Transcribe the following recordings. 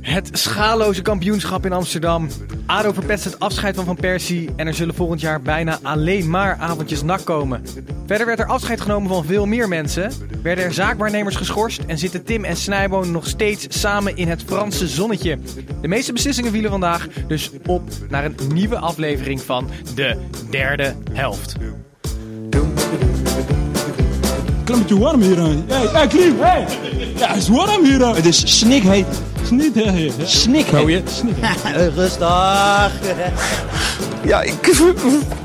Het schaalloze kampioenschap in Amsterdam. ADO verpest het afscheid van Van Persie. En er zullen volgend jaar bijna alleen maar avondjes nak komen. Verder werd er afscheid genomen van veel meer mensen. Werden er zaakwaarnemers geschorst. En zitten Tim en Snijboon nog steeds samen in het Franse zonnetje. De meeste beslissingen vielen vandaag dus op naar een nieuwe aflevering van de derde helft. Klimmetje warm hier aan. Hey, hey, Klim, hey! Ja, het is warm hier aan. Het is snikheet. Hè. Snikheet. Rustig. Ja, ik...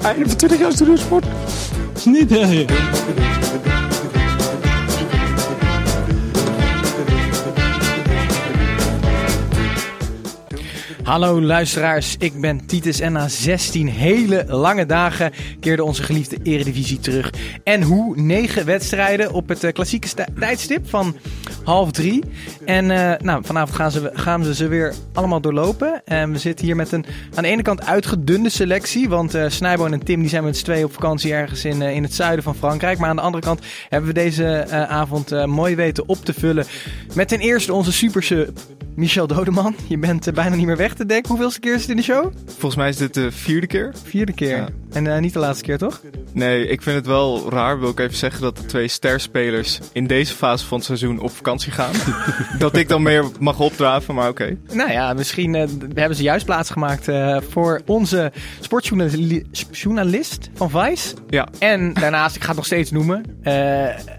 Einde van 20 jaar hè? hè. Hallo luisteraars, ik ben Titus en na 16 hele lange dagen keerde onze geliefde Eredivisie terug. En hoe? 9 wedstrijden op het eh, klassieke tijdstip van half drie. En eh, nou, vanavond gaan ze, gaan ze ze weer allemaal doorlopen. En we zitten hier met een aan de ene kant uitgedunde selectie, want eh Snijboon en Tim die zijn met z'n tweeën op vakantie ergens in, eh, in het zuiden van Frankrijk. Maar aan de andere kant hebben we deze avond mooi weten op te vullen met ten eerste onze super Michel Dodeman. Je bent bijna niet meer weg te denken. Hoeveelste keer is het in de show? Volgens mij is dit de vierde keer. Vierde keer. Ja. En eh, niet de laatste keer, toch? Nee, ik vind het wel raar, wil ik even zeggen, dat de twee sterspelers in deze fase van het seizoen op vakantie gaan. dat ik dan meer mag opdraven, maar oké. Nou ja, misschien eh, hebben ze juist plaatsgemaakt eh voor onze sportjournalist van Vice. Ja, En daarnaast, ik ga het nog steeds noemen, eh,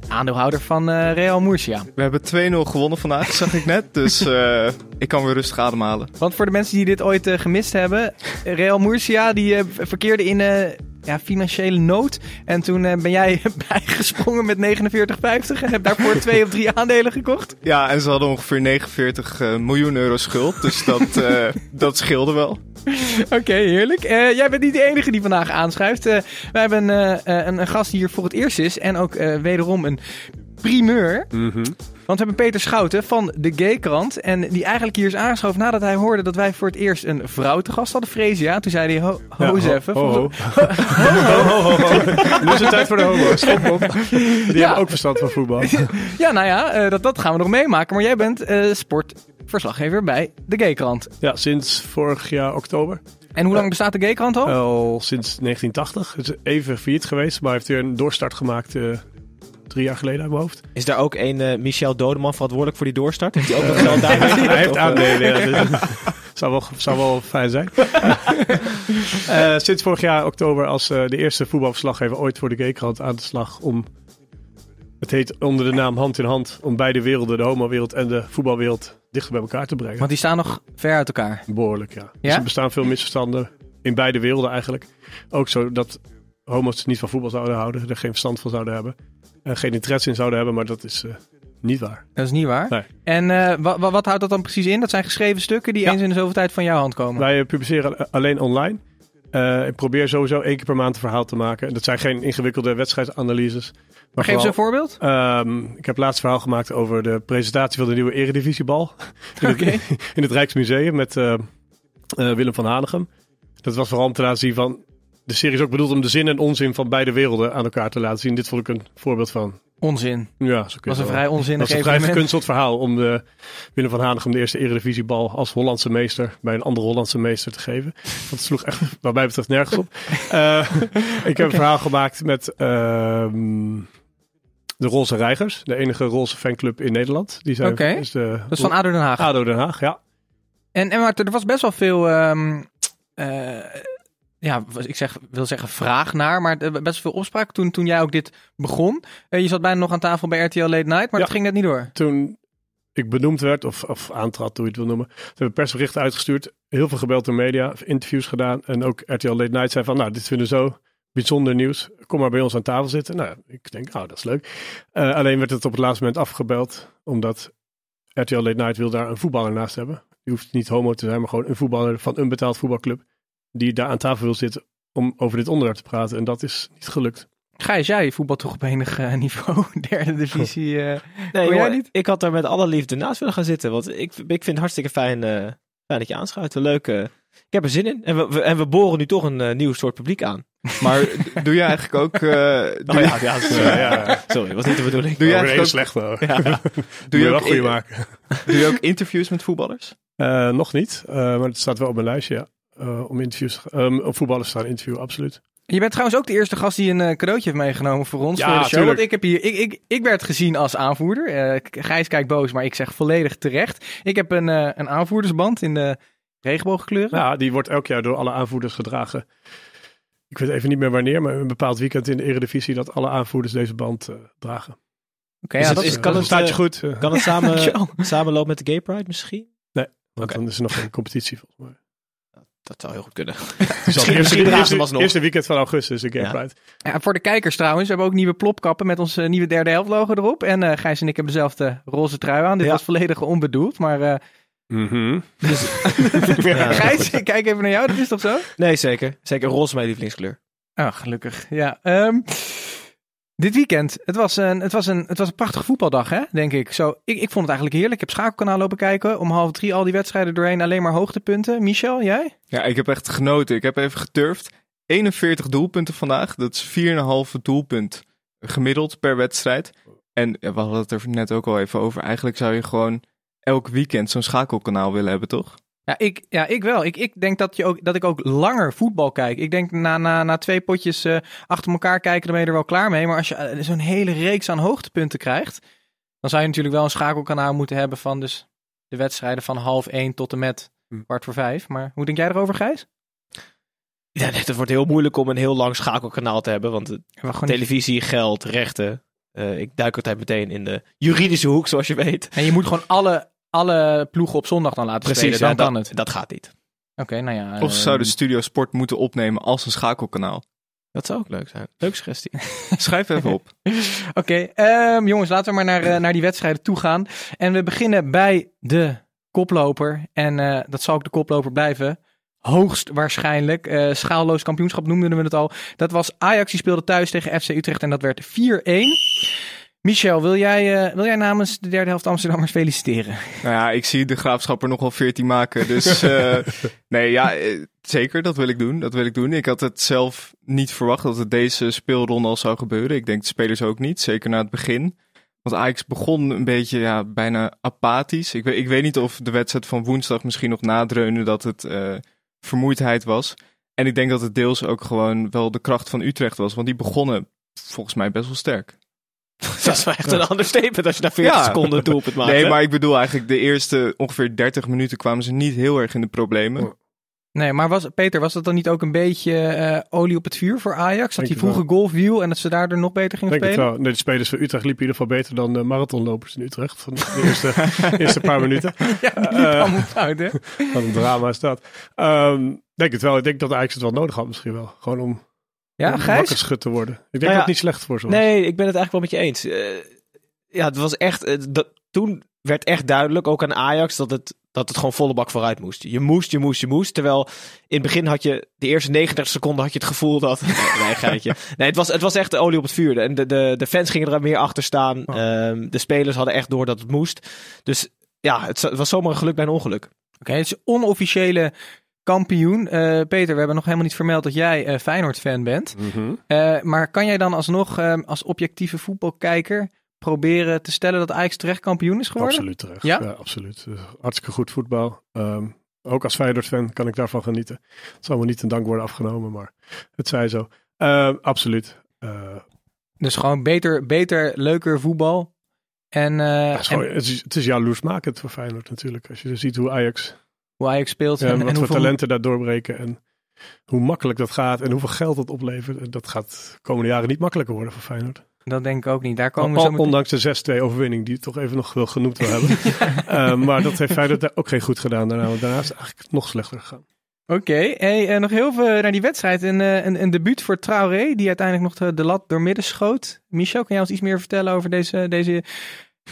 aandeelhouder van eh, Real Murcia. we hebben 2-0 gewonnen vandaag, zag ik net. Dus eh, ik kan weer rustig ademhalen. Want voor de mensen die dit ooit eh, gemist hebben, Real Murcia die verkeerde in ja, financiële nood. En toen eh, ben jij bijgesprongen met 49,50 en heb daarvoor twee of drie aandelen gekocht. Ja, en ze hadden ongeveer 49 eh, miljoen euro schuld. Dus dat, eh, dat scheelde wel. Oké, heerlijk. Jij bent niet de enige die vandaag aanschuift. Wij hebben een, een gast die hier voor het eerst is. En ook wederom een primeur. Want we hebben Peter Schouten van de Gaykrant. En die eigenlijk hier is aangeschoven nadat hij hoorde dat wij voor het eerst een vrouw te gast hadden, Freesia. Toen zei hij, ho, ho even. Ho, ho. Nu is het tijd voor de homo's. Op. Die hebben ook verstand van voetbal. Ja, nou ja, eh, dat, dat gaan we nog meemaken. Maar jij bent eh, sportverslaggever bij de Gaykrant. Ja, sinds vorig jaar oktober. En hoe lang bestaat de Gaykrant al? Al sinds 1980. Het is even failliet geweest, maar heeft weer een doorstart gemaakt eh, drie jaar geleden uit mijn hoofd. Is daar ook een eh, Michel Dodeman verantwoordelijk voor die doorstart? Heeft hij ook nog geld daar? Hij heeft aandelen. Ja, dus- zou, wel, zou wel fijn zijn. Eh, sinds vorig jaar oktober als eh, de eerste voetbalverslaggever ooit voor de Gaykrant aan de slag om... Het heet onder de naam Hand in Hand om beide werelden, de homowereld en de voetbalwereld, dichter bij elkaar te brengen. Want die staan nog ver uit elkaar. Behoorlijk, ja. Dus Ja? er bestaan veel misverstanden in beide werelden eigenlijk. Ook zo dat homo's niet van voetbal zouden houden, er geen verstand van zouden hebben. En geen interesse in zouden hebben, maar dat is eh, niet waar. Dat is niet waar. Nee. En eh, wa- wa- wat houdt dat dan precies in? Dat zijn geschreven stukken die Ja. eens in de zoveel tijd van jouw hand komen. Wij eh, publiceren alleen online. Eh, ik probeer sowieso één keer per maand een verhaal te maken. Dat zijn geen ingewikkelde wedstrijdanalyses. Maar geef ze een voorbeeld. Ehm, ik heb laatst verhaal gemaakt over de presentatie van de nieuwe Eredivisiebal. In, het, in het Rijksmuseum met eh, eh, Willem van Hanegem. Dat was vooral om te laten zien van... De serie is ook bedoeld om de zin en onzin van beide werelden aan elkaar te laten zien. Dit vond ik een voorbeeld van. Onzin. Ja, zo kun was een vrij onzinnig Dat was een vrij verkunsteld verhaal om de Willem van Hanegem de eerste Eredivisiebal als Hollandse meester bij een andere Hollandse meester te geven. Want het sloeg echt, wat mij betreft, nergens op. Eh, ik heb een verhaal gemaakt met ehm, de Roze Reigers, de enige roze fanclub in Nederland. Die zijn, is de, Dat is van ADO Den Haag. ADO Den Haag, ja. En, en maar er was best wel veel, ehm, eh, ja, ik zeg, wil zeggen vraag naar, maar was best veel opspraak toen, toen jij ook dit begon. Eh, je zat bijna nog aan tafel bij RTL Late Night, maar Ja. dat ging net niet door. Toen ik benoemd werd, of, of aantrad, hoe je het wil noemen. Ze hebben persberichten uitgestuurd, heel veel gebeld door media, interviews gedaan. En ook RTL Late Night zei van, nou, dit vinden we zo bijzonder nieuws. Kom maar bij ons aan tafel zitten. Nou, ik denk, nou, dat is leuk. Eh, alleen werd het op het laatste moment afgebeld, omdat RTL Late Night wil daar een voetballer naast hebben. Die hoeft niet homo te zijn, maar gewoon een voetballer van een betaald voetbalclub. Die daar aan tafel wil zitten om over dit onderwerp te praten. En dat is niet gelukt. Gijs, jij voetbal toch op enig eh, niveau, derde divisie. eh Nee, jij niet? ik had daar met alle liefde naast willen gaan zitten. Want ik, ik vind het hartstikke fijn, eh, fijn dat je aanschuift. Leuk. eh, ik heb er zin in. En we, we- en we boren nu toch een nieuw soort publiek aan. Maar doe je eigenlijk ook... eh, Oh ja, ja, sorry, ja. sorry, was niet de bedoeling. doe je Over eigenlijk ook, slecht hoor. Ja. doe je wel ook, goede maken. doe je ook interviews met voetballers? Eh, nog niet, eh, maar het staat wel op mijn lijstje, ja. Eh, om interviews, um, om voetballers te gaan interviewen, absoluut. Je bent trouwens ook de eerste gast die een eh, cadeautje heeft meegenomen voor ons. Ja, voor de show. Want ik, heb hier, ik, ik, ik werd gezien als aanvoerder. Eh, Gijs kijkt boos, maar ik zeg volledig terecht. Ik heb een, eh, een aanvoerdersband in de regenboogkleuren. Ja, die wordt elk jaar door alle aanvoerders gedragen. Ik weet even niet meer wanneer, maar een bepaald weekend in de Eredivisie dat alle aanvoerders deze band eh, dragen. Oké, ja, dat is- kan het, staat je goed, Kan het Ja, samen, samenlopen met de Gay Pride misschien? want oké. dan is er nog geen competitie volgens mij. Dat zou heel goed kunnen. Misschien- eerste, misschien weekend van augustus. Pride. Ja, voor de kijkers trouwens, we hebben ook nieuwe plopkappen met ons eh, nieuwe derde helft logo erop. En eh Gijs en ik hebben dezelfde roze trui aan. Dit Ja. was volledig onbedoeld, maar eh, Mhm. Ja. Gijs, ik kijk even naar jou, dat is toch zo? Nee, zeker. Zeker roze mijn lievelingskleur. Ah, gelukkig. Ja. ehm, dit weekend, het was, een, het, was een, het was een prachtige voetbaldag, hè, denk ik. Zo, ik. Ik vond het eigenlijk heerlijk. Ik heb schakelkanaal lopen kijken. Om half drie al die wedstrijden doorheen. Alleen maar hoogtepunten. Michel, jij? Ja, ik heb echt genoten. Ik heb even geturfd. 41 doelpunten vandaag. Dat is 4,5 doelpunt gemiddeld per wedstrijd. En we hadden het er net ook al even over. Eigenlijk zou je gewoon elk weekend zo'n schakelkanaal willen hebben, toch? Ja, ik, ja, ik wel. Ik, ik denk dat, je ook, dat ik ook langer voetbal kijk. Ik denk na, na, na twee potjes eh, achter elkaar kijken, dan ben je er wel klaar mee. Maar als je eh, zo'n hele reeks aan hoogtepunten krijgt, dan zou je natuurlijk wel een schakelkanaal moeten hebben van dus de wedstrijden van half één tot en met Hm. kwart voor vijf. Maar hoe denk jij erover, Gijs? Ja, het wordt heel moeilijk om een heel lang schakelkanaal te hebben. Want niet- televisie, geld, rechten. eh, ik duik altijd meteen in de juridische hoek, zoals je weet. En je moet gewoon alle, alle ploegen op zondag dan laten spelen. Dan ja, kan dat, het. dat gaat niet. Oké, nou ja. Of zou de Studio Sport moeten opnemen als een schakelkanaal? Dat zou ook leuk zijn. Leuke suggestie. Schrijf even op. Oké, ehm, jongens, laten we maar naar, eh, naar die wedstrijden toe gaan. En we beginnen bij de koploper. En eh, dat zal ook de koploper blijven. Hoogst waarschijnlijk. Eh, schaalloos kampioenschap noemden we het al. Dat was Ajax, die speelde thuis tegen FC Utrecht en dat werd 4-1. Michel, wil jij, eh, wil jij namens de derde helft Amsterdammers feliciteren? Nou ja, ik zie de graafschap er nog wel 14 maken. Dus eh, nee, ja, eh, zeker, dat wil ik doen. Dat wil ik doen. Ik had het zelf niet verwacht dat het deze speelronde al zou gebeuren. Ik denk de spelers ook niet, zeker na het begin. Want Ajax begon een beetje ja, bijna apathisch. Ik weet, ik weet niet of de wedstrijd van woensdag misschien nog nadreunde dat het vermoeidheid was. En ik denk dat het deels ook gewoon wel de kracht van Utrecht was. Want die begonnen volgens mij best wel sterk. dat is wel echt een understatement als je na 40 Ja. seconden een doelpunt maakt. Nee, hè? maar ik bedoel eigenlijk de eerste ongeveer 30 minuten kwamen ze niet heel erg in de problemen. Nee, maar was, Peter, was dat dan niet ook een beetje eh, olie op het vuur voor Ajax? Dat die het vroege golfwiel en dat ze daardoor nog beter gingen Denk het spelen? wel. Nee, de spelers van Utrecht liepen in ieder geval beter dan de marathonlopers in Utrecht. Van de eerste, eerste paar minuten. Ja, die Eh, allemaal fout, hè? Wat een drama is dat. Ehm, denk het wel. Ik denk dat Ajax het wel nodig had misschien wel. Gewoon om Ja, om Gijs? wakker schud te worden. Ik denk Nou ja, dat het niet slecht voor ze was. Nee, ik ben het eigenlijk wel met je eens. Eh, ja, het was echt. eh, dat, toen werd echt duidelijk, ook aan Ajax, dat het, dat het gewoon volle bak vooruit moest. Je moest, je moest, je moest. Terwijl in het begin had je, de eerste 39 seconden had je het gevoel dat. nee, geitje. Nee, het was, het was echt de olie op het vuur. En de, de, de fans gingen er meer achter staan. Oh. Ehm, de spelers hadden echt door dat het moest. Dus ja, het, het was zomaar een geluk bij een ongeluk. Oké, het is onofficiële kampioen. Eh, Peter, we hebben nog helemaal niet vermeld dat jij eh, Feyenoord-fan bent. Mhm. Eh, maar kan jij dan alsnog eh, als objectieve voetbalkijker proberen te stellen dat Ajax terecht kampioen is geworden? Absoluut terecht. Ja? Ja, absoluut. Hartstikke goed voetbal. Ehm, ook als Feyenoord-fan kan ik daarvan genieten. Het zal me niet ten dank worden afgenomen, maar het zij zo. Ehm, absoluut. Dus gewoon beter, beter leuker voetbal. En, het, is gewoon- en het, is, het is jaloersmakend voor Feyenoord natuurlijk. Als je ziet hoe Ajax hoe Ajax speelt. Ja, en, en en wat voor hoeveel- talenten daar doorbreken. En hoe makkelijk dat gaat. En hoeveel geld dat oplevert. En Dat gaat de komende jaren niet makkelijker worden voor Feyenoord. Dat denk ik ook niet. Daar komen we Al- zo meteen- ondanks de 6-2 overwinning. Die ik toch even nog wel genoemd wil hebben. Eh, maar dat heeft Feyenoord daar ook geen goed gedaan daarna. Want daarna is het eigenlijk nog slechter gegaan. Oké, hey, eh, nog heel veel naar die wedstrijd. Een, eh, een, een debuut voor Traoré, die uiteindelijk nog de, de lat doormidden schoot. Michel, kan jij ons iets meer vertellen over deze, deze...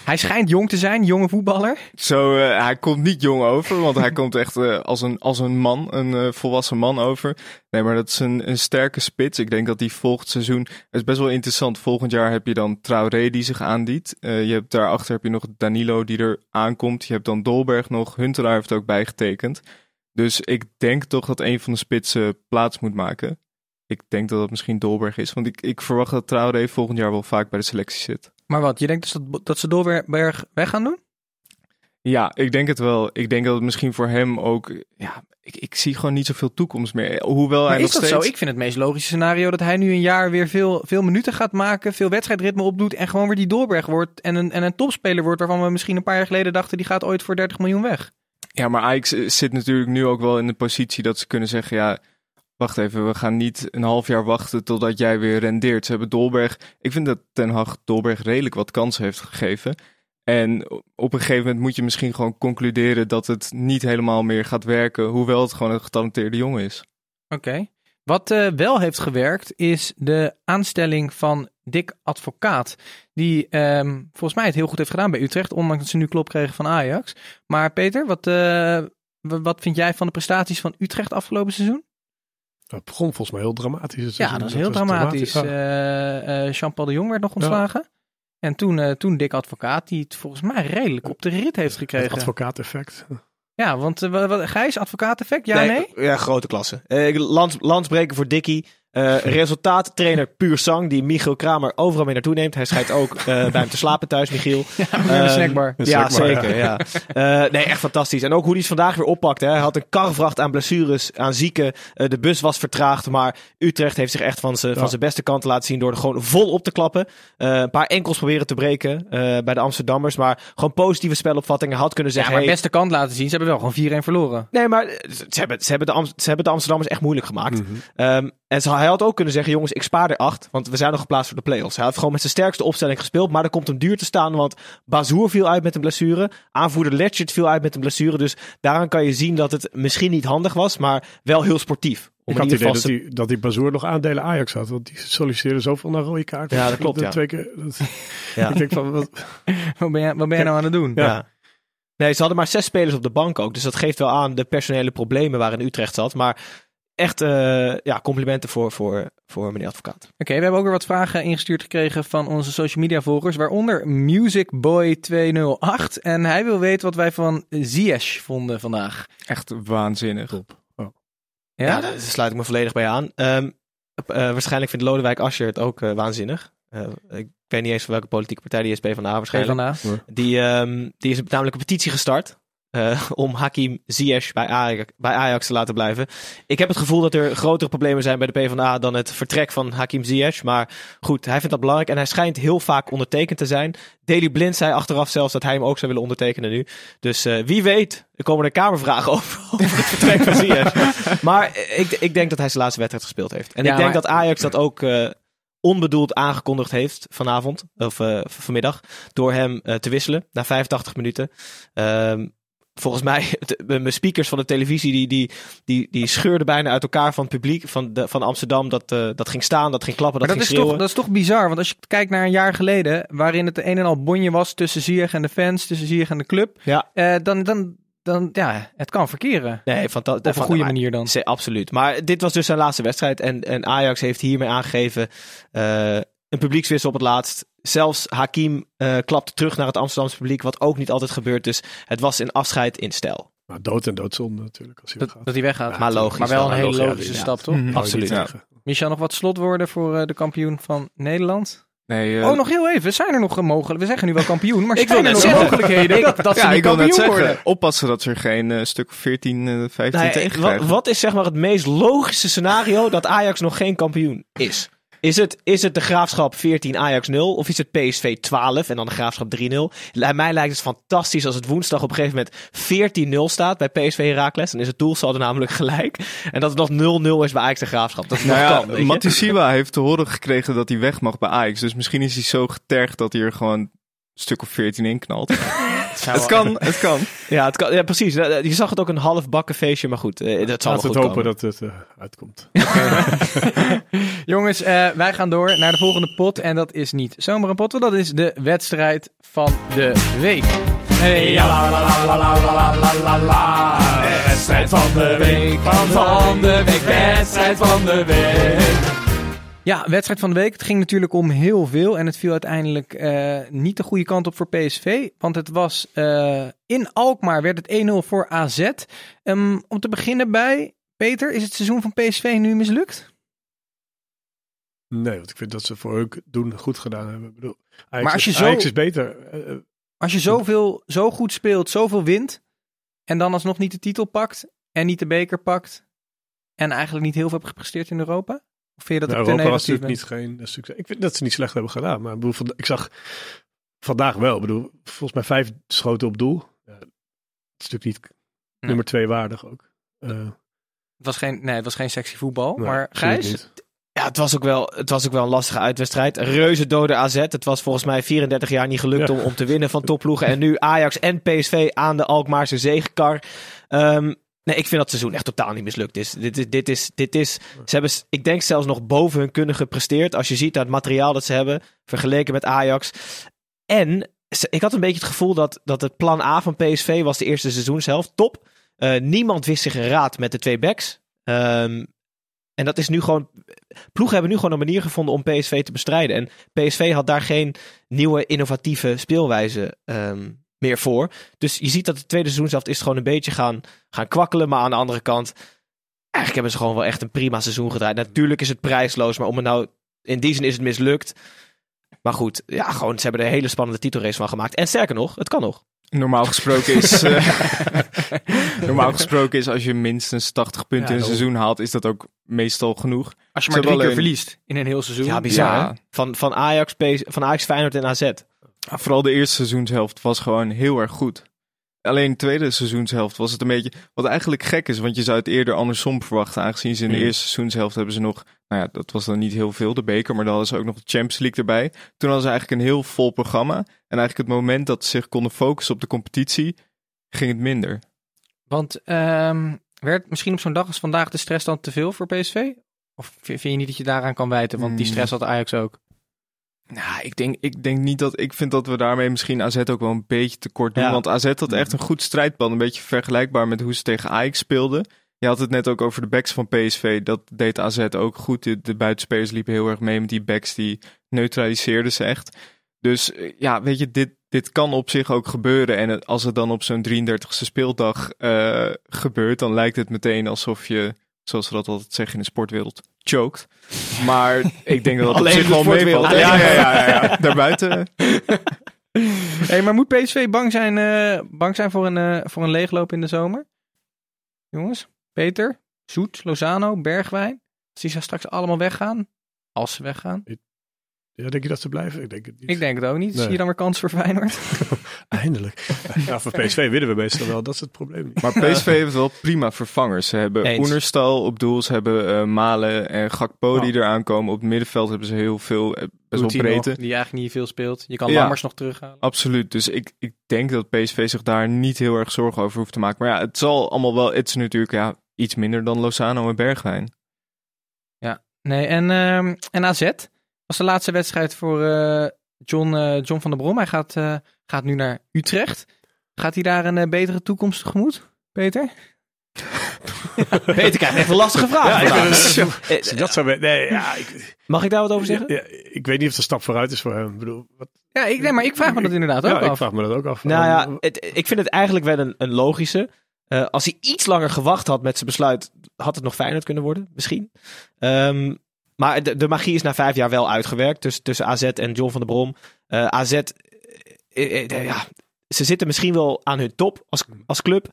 Hij schijnt jong te zijn, jonge voetballer. Zo, eh, hij komt niet jong over, want hij komt echt eh, als, een, als een man, een eh, volwassen man over. Nee, maar dat is een, een sterke spits. Ik denk dat die volgend seizoen, het is best wel interessant. Volgend jaar heb je dan Traoré die zich aandient. Je hebt daarachter heb je nog Danilo die er aankomt. Je hebt dan Dolberg nog. Huntelaar heeft ook bijgetekend. Dus ik denk toch dat een van de spitsen plaats moet maken. Ik denk dat dat misschien Dolberg is, want ik, ik verwacht dat Traoré volgend jaar wel vaak bij de selectie zit. Maar wat, je denkt dus dat, dat ze Dolberg weg gaan doen? Ja, ik denk het wel. Ik denk dat het misschien voor hem ook. Ja, ik, ik zie gewoon niet zoveel toekomst meer. Hoewel Maar hij is nog dat steeds. zo? Ik vind het meest logische scenario dat hij nu een jaar weer veel, veel minuten gaat maken, veel wedstrijdritme opdoet en gewoon weer die Dolberg wordt en een, en een topspeler wordt waarvan we misschien een paar jaar geleden dachten die gaat ooit voor 30 miljoen weg. Ja, maar Ajax eh, zit natuurlijk nu ook wel in de positie dat ze kunnen zeggen: ja, wacht even, we gaan niet een half jaar wachten totdat jij weer rendeert. Ze hebben Dolberg. Ik vind dat Ten Hag Dolberg redelijk wat kansen heeft gegeven. En op een gegeven moment moet je misschien gewoon concluderen dat het niet helemaal meer gaat werken, hoewel het gewoon een getalenteerde jongen is. Oké. Wat eh, wel heeft gewerkt is de aanstelling van Dick Advocaat. Die ehm, volgens mij het heel goed heeft gedaan bij Utrecht, ondanks dat ze nu klop kregen van Ajax. Maar Peter, wat, eh, wat vind jij van de prestaties van Utrecht afgelopen seizoen? Het begon volgens mij heel dramatisch. het Ja, dat is heel dramatisch. Ja. Eh, eh, Jean-Paul de Jong werd nog ontslagen. En toen, eh, toen Dick Advocaat, die het volgens mij redelijk op de rit heeft Het gekregen. advocaat-effect. Ja, want uh, Gijs, advocaat-effect? Ja, nee? Ja, grote klasse. Eh, lands, landsbreken voor Dikkie. Eh, resultaat, trainer puur sang, die Michiel Kramer overal mee naartoe neemt. Hij schijnt ook eh, bij hem te slapen thuis, Michiel. Ja, Ehm, snackbar. Ja, snackbar, zeker. Ja. Eh, nee, echt fantastisch. En ook hoe hij het vandaag weer oppakt. Hè. Hij had een karvracht aan blessures, aan zieken. Eh, de bus was vertraagd. Maar Utrecht heeft zich echt van zijn Ja. van zijn beste kant laten zien door er gewoon vol op te klappen. Eh, een paar enkels proberen te breken eh, bij de Amsterdammers. Maar gewoon positieve spelopvattingen had kunnen Ja, zeggen. maar hey, beste kant laten zien. Ze hebben wel gewoon 4-1 verloren. Nee, maar ze hebben, ze, hebben de Am- ze hebben de Amsterdammers echt moeilijk gemaakt. Mhm. Ehm, en ze, hij had ook kunnen zeggen, jongens, ik spaar er acht, want we zijn nog geplaatst voor de play-offs. Hij heeft gewoon met zijn sterkste opstelling gespeeld, maar er komt hem duur te staan, want Bazoer viel uit met een blessure. Aanvoerder Letchert viel uit met een blessure. Dus daaraan kan je zien dat het misschien niet handig was, maar wel heel sportief. Om Ik in had het ieder idee geval dat die, dat die Bazoer nog aandelen Ajax had. Want die solliciteerde zoveel naar rode kaart. Ja, dat klopt, ja. Twee keer, dat- Ja. Ik denk van, wat, Wat ben jij, wat ben jij nou aan het doen? Ja. Nee, ze hadden maar zes spelers op de bank ook. Dus dat geeft wel aan de personele problemen waarin Utrecht zat. Maar echt eh, ja, complimenten voor, voor, voor meneer advocaat. Oké, we hebben ook weer wat vragen ingestuurd gekregen van onze social media volgers, waaronder MusicBoy208. En hij wil weten wat wij van Ziyech vonden vandaag. Echt waanzinnig. Ja? Ja, daar sluit ik me volledig bij aan. Ehm, eh, waarschijnlijk vindt Lodewijk Asscher het ook eh, waanzinnig. Eh, ik weet niet eens van welke politieke partij die is, PvdA waarschijnlijk. PvdA. Die, ehm, die is namelijk een petitie gestart. Eh, om Hakim Ziyech bij Ajax, bij Ajax te laten blijven. Ik heb het gevoel dat er grotere problemen zijn bij de PvdA dan het vertrek van Hakim Ziyech. Maar goed, hij vindt dat belangrijk en hij schijnt heel vaak ondertekend te zijn. Daily Blind zei achteraf zelfs dat hij hem ook zou willen ondertekenen nu. Dus eh, wie weet, er komen er kamervragen over, over het vertrek van Ziyech. Maar ik, ik denk dat hij zijn laatste wedstrijd gespeeld heeft. En Ja, ik denk maar- dat Ajax dat ook eh, onbedoeld aangekondigd heeft vanavond, of vanmiddag, door hem te wisselen na 85 minuten. Ehm, volgens mij, de- mijn speakers van de televisie, die, die, die, die scheurden bijna uit elkaar van het publiek van, de, van Amsterdam. Dat, eh, dat ging staan, dat ging klappen, Maar dat, ging is, toch, schreeuwen. dat is toch bizar, want als je kijkt naar een jaar geleden, waarin het een en al bonje was tussen Ziyech en de fans, tussen Ziyech en de club, Ja. eh, dan, dan, dan, ja, het kan verkeren. Nee, van, Op een goede manier dan. Absoluut. Maar dit was dus zijn laatste wedstrijd. En, en Ajax heeft hiermee aangegeven eh, een publiekswissel op het laatst. Zelfs Hakim eh klapte terug naar het Amsterdamse publiek, wat ook niet altijd gebeurt. Dus het was een afscheid in stijl. maar dood en doodzonde natuurlijk. Als hij Dat, weggaat. dat hij weggaat. Ja, Maar logisch. maar wel een hele logische ja. stap, toch? Absoluut, ja. Michel, nog wat slotwoorden voor eh, de kampioen van Nederland? Nee, eh, oh, nog heel even. Zijn er nog mogelijk? We zeggen nu wel kampioen, maar Ik zijn wil er nog zeggen. mogelijkheden dat, dat ze ja, niet ik wil net kampioen zeggen, worden? oppassen dat ze er geen stuk 14, eh 15 Nou ja, tegen wat, krijgen. wat is zeg maar het meest logische scenario dat Ajax nog geen kampioen is? Is het, is het de graafschap 14 Ajax 0 of is het PSV 12 en dan de graafschap 3-0? Bij mij lijkt het fantastisch als het woensdag op een gegeven moment 14-0 staat bij PSV Heracles. Dan is het doelsaldo namelijk gelijk. En dat het nog 0-0 is bij Ajax de graafschap. Dat Nou kan. ja, je? Matisiwa heeft te horen gekregen dat hij weg mag bij Ajax. Dus misschien is hij zo getergd dat hij er gewoon stuk of 14 inknalt. het kan, het kan. Ja, het kan. Ja, precies. Nou, je zag het ook een half bakken feestje, maar goed. Ik dat zal Laten we hopen dat het eh, uitkomt. Jongens, eh, wij gaan door naar de volgende pot. En dat is niet zomaar een pot, want dat is de wedstrijd van de week. Hey, ja, van de week, van de week, wedstrijd van de week. Ja, wedstrijd van de week. Het ging natuurlijk om heel veel. En het viel uiteindelijk eh, niet de goede kant op voor PSV. Want het was eh, in Alkmaar werd het 1-0 voor AZ. Ehm, om te beginnen bij, Peter, is het seizoen van PSV nu mislukt? Nee, want ik vind dat ze voor hun doen goed gedaan hebben. Ik bedoel, Ajax, Maar als je is, zo- Ajax is beter. Eh, Als je zoveel, zo goed speelt, zoveel wint. En dan alsnog niet de titel pakt. En niet de beker pakt. En eigenlijk niet heel veel hebt gepresteerd in Europa. Of vind je dat nou, ik te Europa was natuurlijk niet geen eh, succes. Ik vind dat ze niet slecht hebben gedaan. Maar ik, bedoel, ik zag vandaag wel. Ik bedoel, volgens mij vijf schoten op doel. Ja, het is natuurlijk niet nummer twee waardig ook. Eh, Het was geen, nee, het was geen sexy voetbal. nee, maar Gijs? Ja, het was, ook wel, het was ook wel een lastige uitwedstrijd. Reuze dode AZ. Het was volgens mij 34 jaar niet gelukt Ja. om, om te winnen van topploegen. En nu Ajax en PSV aan de Alkmaarse zegenkar. Ehm, nee, ik vind dat seizoen echt totaal niet mislukt is. Dit is, dit is, dit is ze hebben, ik denk zelfs nog boven hun kunnen gepresteerd. Als je ziet naar het materiaal dat ze hebben, vergeleken met Ajax. En ik had een beetje het gevoel dat, dat het plan A van PSV was de eerste seizoenshelft. Top. Eh, niemand wist zich een raad met de twee backs. Ehm, en dat is nu gewoon. Ploegen hebben nu gewoon een manier gevonden om PSV te bestrijden. En PSV had daar geen nieuwe innovatieve speelwijze ehm, meer voor. Dus je ziet dat het tweede seizoenshelft is gewoon een beetje gaan, gaan kwakkelen. Maar aan de andere kant, eigenlijk hebben ze gewoon wel echt een prima seizoen gedraaid. Natuurlijk is het prijsloos, maar om het nou. In die zin is het mislukt. Maar goed, ja, gewoon, ze hebben er een hele spannende titelrace van gemaakt. En sterker nog, het kan nog. Normaal gesproken is, eh, normaal gesproken is als je minstens 80 punten in een seizoen haalt, is dat ook meestal genoeg. Als je maar drie keer verliest in een heel seizoen. Ja, bizar. Ja. Van, van, Ajax, van Ajax, Feyenoord en AZ. Vooral de eerste seizoenshelft was gewoon heel erg goed. Alleen de tweede seizoenshelft was het een beetje... Wat eigenlijk gek is, want je zou het eerder andersom verwachten. Aangezien ze in de Hmm. eerste seizoenshelft hebben ze nog... Nou ja, dat was dan niet heel veel, de beker. Maar dan hadden ze ook nog de Champions League erbij. Toen hadden ze eigenlijk een heel vol programma. En eigenlijk het moment dat ze zich konden focussen op de competitie... ging het minder. Want ehm, werd misschien op zo'n dag als vandaag de stress dan te veel voor PSV? Of vind je niet dat je daaraan kan wijten? Want die Hmm. stress had Ajax ook. Nou, ik denk, ik denk niet dat... Ik vind dat we daarmee misschien AZ ook wel een beetje tekort doen. Ja. Want AZ had echt een goed strijdplan. Een beetje vergelijkbaar met hoe ze tegen Ajax speelden. Je had het net ook over de backs van PSV. Dat deed AZ ook goed. De, de buitenspelers liepen heel erg mee met die backs. Die neutraliseerden ze echt. Dus eh, ja, weet je, dit, dit kan op zich ook gebeuren. En als het dan op zo'n 33e speeldag eh, gebeurt... dan lijkt het meteen alsof je, zoals we dat altijd zeggen in de sportwereld... choked. Maar ik denk dat het op Alleen zich in de wel sportwereld. meevalt. Ja, ja, ja, ja, ja. Daarbuiten... hey, maar moet PSV bang zijn, eh, bang zijn voor, een, eh, voor een leegloop in de zomer? Jongens, Peter, Zoet, Lozano, Bergwijn. Als die straks allemaal weggaan. Als ze weggaan. Ja, denk je dat ze blijven? Ik denk het niet. Ik denk het ook niet. Nee. Zie je dan weer kans voor Feyenoord? Eindelijk. ja, voor PSV winnen we meestal wel. Dat is het probleem niet. Maar PSV heeft wel prima vervangers. Ze hebben Eens. Oenerstal op doel, ze hebben eh, Malen en Gakpo die Ja. eraan komen. Op het middenveld hebben ze heel veel, eh, best wel nog, breedte. die eigenlijk niet veel speelt. Je kan Ja. Lammers nog terughalen. Absoluut. Dus ik, ik denk dat PSV zich daar niet heel erg zorgen over hoeft te maken. Maar ja, het zal allemaal wel. Het is natuurlijk ja, iets minder dan Lozano en Bergwijn. Nee, en, ehm, en AZ was de laatste wedstrijd voor eh, John, eh, John van der Brom. Hij gaat, eh, gaat nu naar Utrecht. Gaat hij daar een betere toekomst tegemoet, Peter? Peter krijgt echt een lastige vraag. Ja, ik dat zou weten- Nee, ja, ik, Mag ik daar wat over zeggen? ja, ik weet niet of een stap vooruit is voor hem. Ik bedoel, wat, Ja, ik, nee, maar ik vraag me dat inderdaad ook ja, ik af. vraag me dat ook af. Nou ja, het, ik vind het eigenlijk wel een, een logische. Eh, als hij iets langer gewacht had met zijn besluit, had het nog Feyenoord kunnen worden, misschien. Ehm, maar de, de magie is na vijf jaar wel uitgewerkt tussen, tussen AZ en John van der Brom. Eh, AZ, eh, eh, ja, ze zitten misschien wel aan hun top als, als club.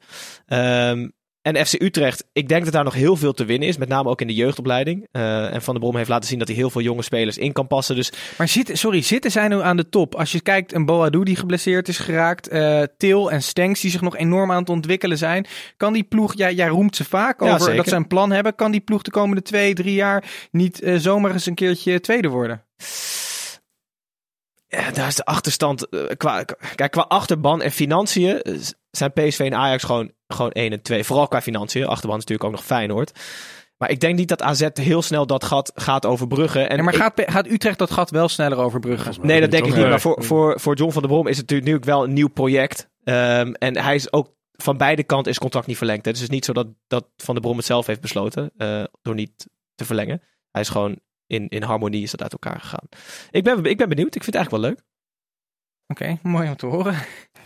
Ehm, en FC Utrecht, ik denk dat daar nog heel veel te winnen is. Met name ook in de jeugdopleiding. Eh, en Van der Brom heeft laten zien dat hij heel veel jonge spelers in kan passen. Dus Maar zitten, sorry, zitten zij nu aan de top? Als je kijkt, een Boadu die geblesseerd is geraakt. eh, Til en Stenks die zich nog enorm aan het ontwikkelen zijn. Kan die ploeg, jij, jij roemt ze vaak over dat ze een plan hebben. Kan die ploeg de komende twee, drie jaar niet eh, zomaar eens een keertje tweede worden? Ja, daar is de achterstand. qua, kijk, qua achterban en financiën zijn PSV en Ajax gewoon, gewoon 1 en 2. Vooral qua financiën. Achterban is natuurlijk ook nog Feyenoord. Maar ik denk niet dat AZ heel snel dat gat gaat overbruggen. En maar ik- gaat, gaat Utrecht dat gat wel sneller overbruggen? Nee, dat denk ik niet. Maar voor, voor, voor John van der Brom is het natuurlijk wel een nieuw project. Ehm, en hij is ook van beide kanten is het contract niet verlengd. hè. Dus het is niet zo dat, dat Van der Brom het zelf heeft besloten eh, door niet te verlengen. Hij is gewoon in, in harmonie is dat uit elkaar gegaan. Ik ben, ik ben benieuwd. Ik vind het eigenlijk wel leuk. Oké, mooi om te horen.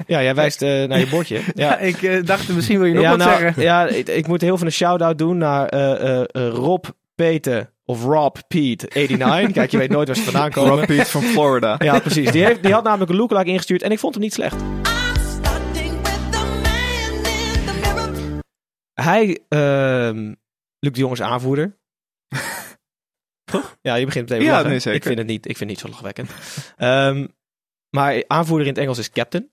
Ja, jij wijst eh, naar je bordje. Ja, Ja. ik eh, dacht misschien wil je nog ja, wat nou, zeggen. ja ik, ik moet heel veel een shout-out doen naar eh, Rob Peter of Rob Pete 89. Kijk, je weet nooit waar ze vandaan komen. Rob Piet van Florida. Ja, precies. Die, heeft, die had namelijk een lookalike ingestuurd en ik vond hem niet slecht. Hij, ehm Luc de Jong is aanvoerder. Toch? Ja, je begint meteen te Ja, nee, zeker. Ik vind het niet, ik vind het niet zo lachwekkend. Ehm, maar aanvoerder in het Engels is captain.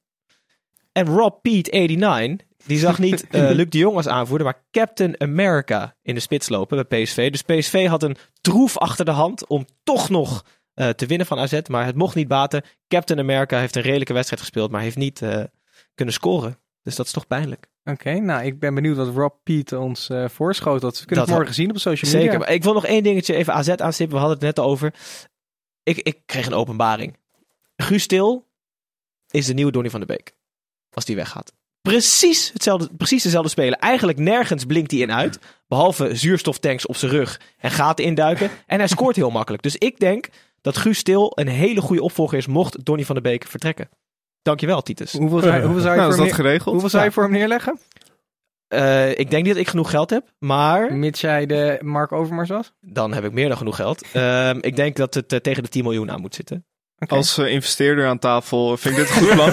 En Rob Pete 89, die zag niet eh, Luc de Jong als aanvoerder, maar Captain America in de spits lopen bij PSV. Dus PSV had een troef achter de hand om toch nog eh, te winnen van AZ, maar het mocht niet baten. Captain America heeft een redelijke wedstrijd gespeeld, maar heeft niet eh, kunnen scoren. Dus dat is toch pijnlijk. Oké, nou, ik ben benieuwd wat Rob Piet ons eh voorschoot. Dat we kunnen Dat het morgen zien op social media. Zeker. Maar ik wil nog één dingetje even AZ aanstippen. We hadden het net over. Ik, ik kreeg een openbaring. Guus Til is de nieuwe Donny van der Beek. Als die weggaat. Precies, hetzelfde, precies dezelfde speler. Eigenlijk nergens blinkt hij in uit. Behalve zuurstoftanks op zijn rug en gaten induiken. En hij scoort heel makkelijk. Dus ik denk dat Guus Til een hele goede opvolger is mocht Donny van der Beek vertrekken. Dankjewel, Titus. Hoeveel zou, hoeveel zou je Nou, is voor dat geregeld? hoeveel zou je voor hem neerleggen? Eh, ik denk niet dat ik genoeg geld heb, maar Mits jij de Mark Overmars was? dan heb ik meer dan genoeg geld. Ehm, ik denk dat het eh, tegen de 10 miljoen aan moet zitten. Als eh, investeerder aan tafel vind ik dit een goed plan.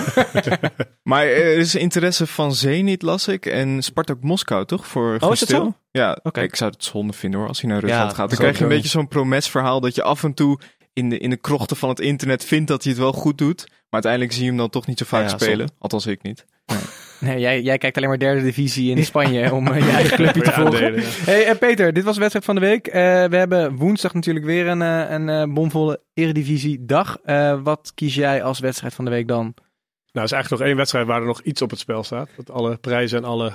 maar er is interesse van Zenit, las ik. En Spartak Moskou, toch? Voor Oh, is zo? Ja, Oké. ik zou het zonde vinden hoor, als hij naar Rusland Ja, gaat. Dan krijg je een beetje zo'n promesverhaal dat je af en toe in de, in de krochten van het internet vindt dat hij het wel goed doet. Maar uiteindelijk zie je hem dan toch niet zo vaak Ja, spelen. Althans, ik niet. Nee, jij, jij kijkt alleen maar derde divisie in Spanje om eh, je eigen clubje te volgen. Hey eh, Peter, dit was de wedstrijd van de week. Eh, we hebben woensdag natuurlijk weer een, eh, een bomvolle eredivisie dag. Eh, wat kies jij als wedstrijd van de week dan? Nou, er is eigenlijk nog één wedstrijd waar er nog iets op het spel staat. Dat alle prijzen en alle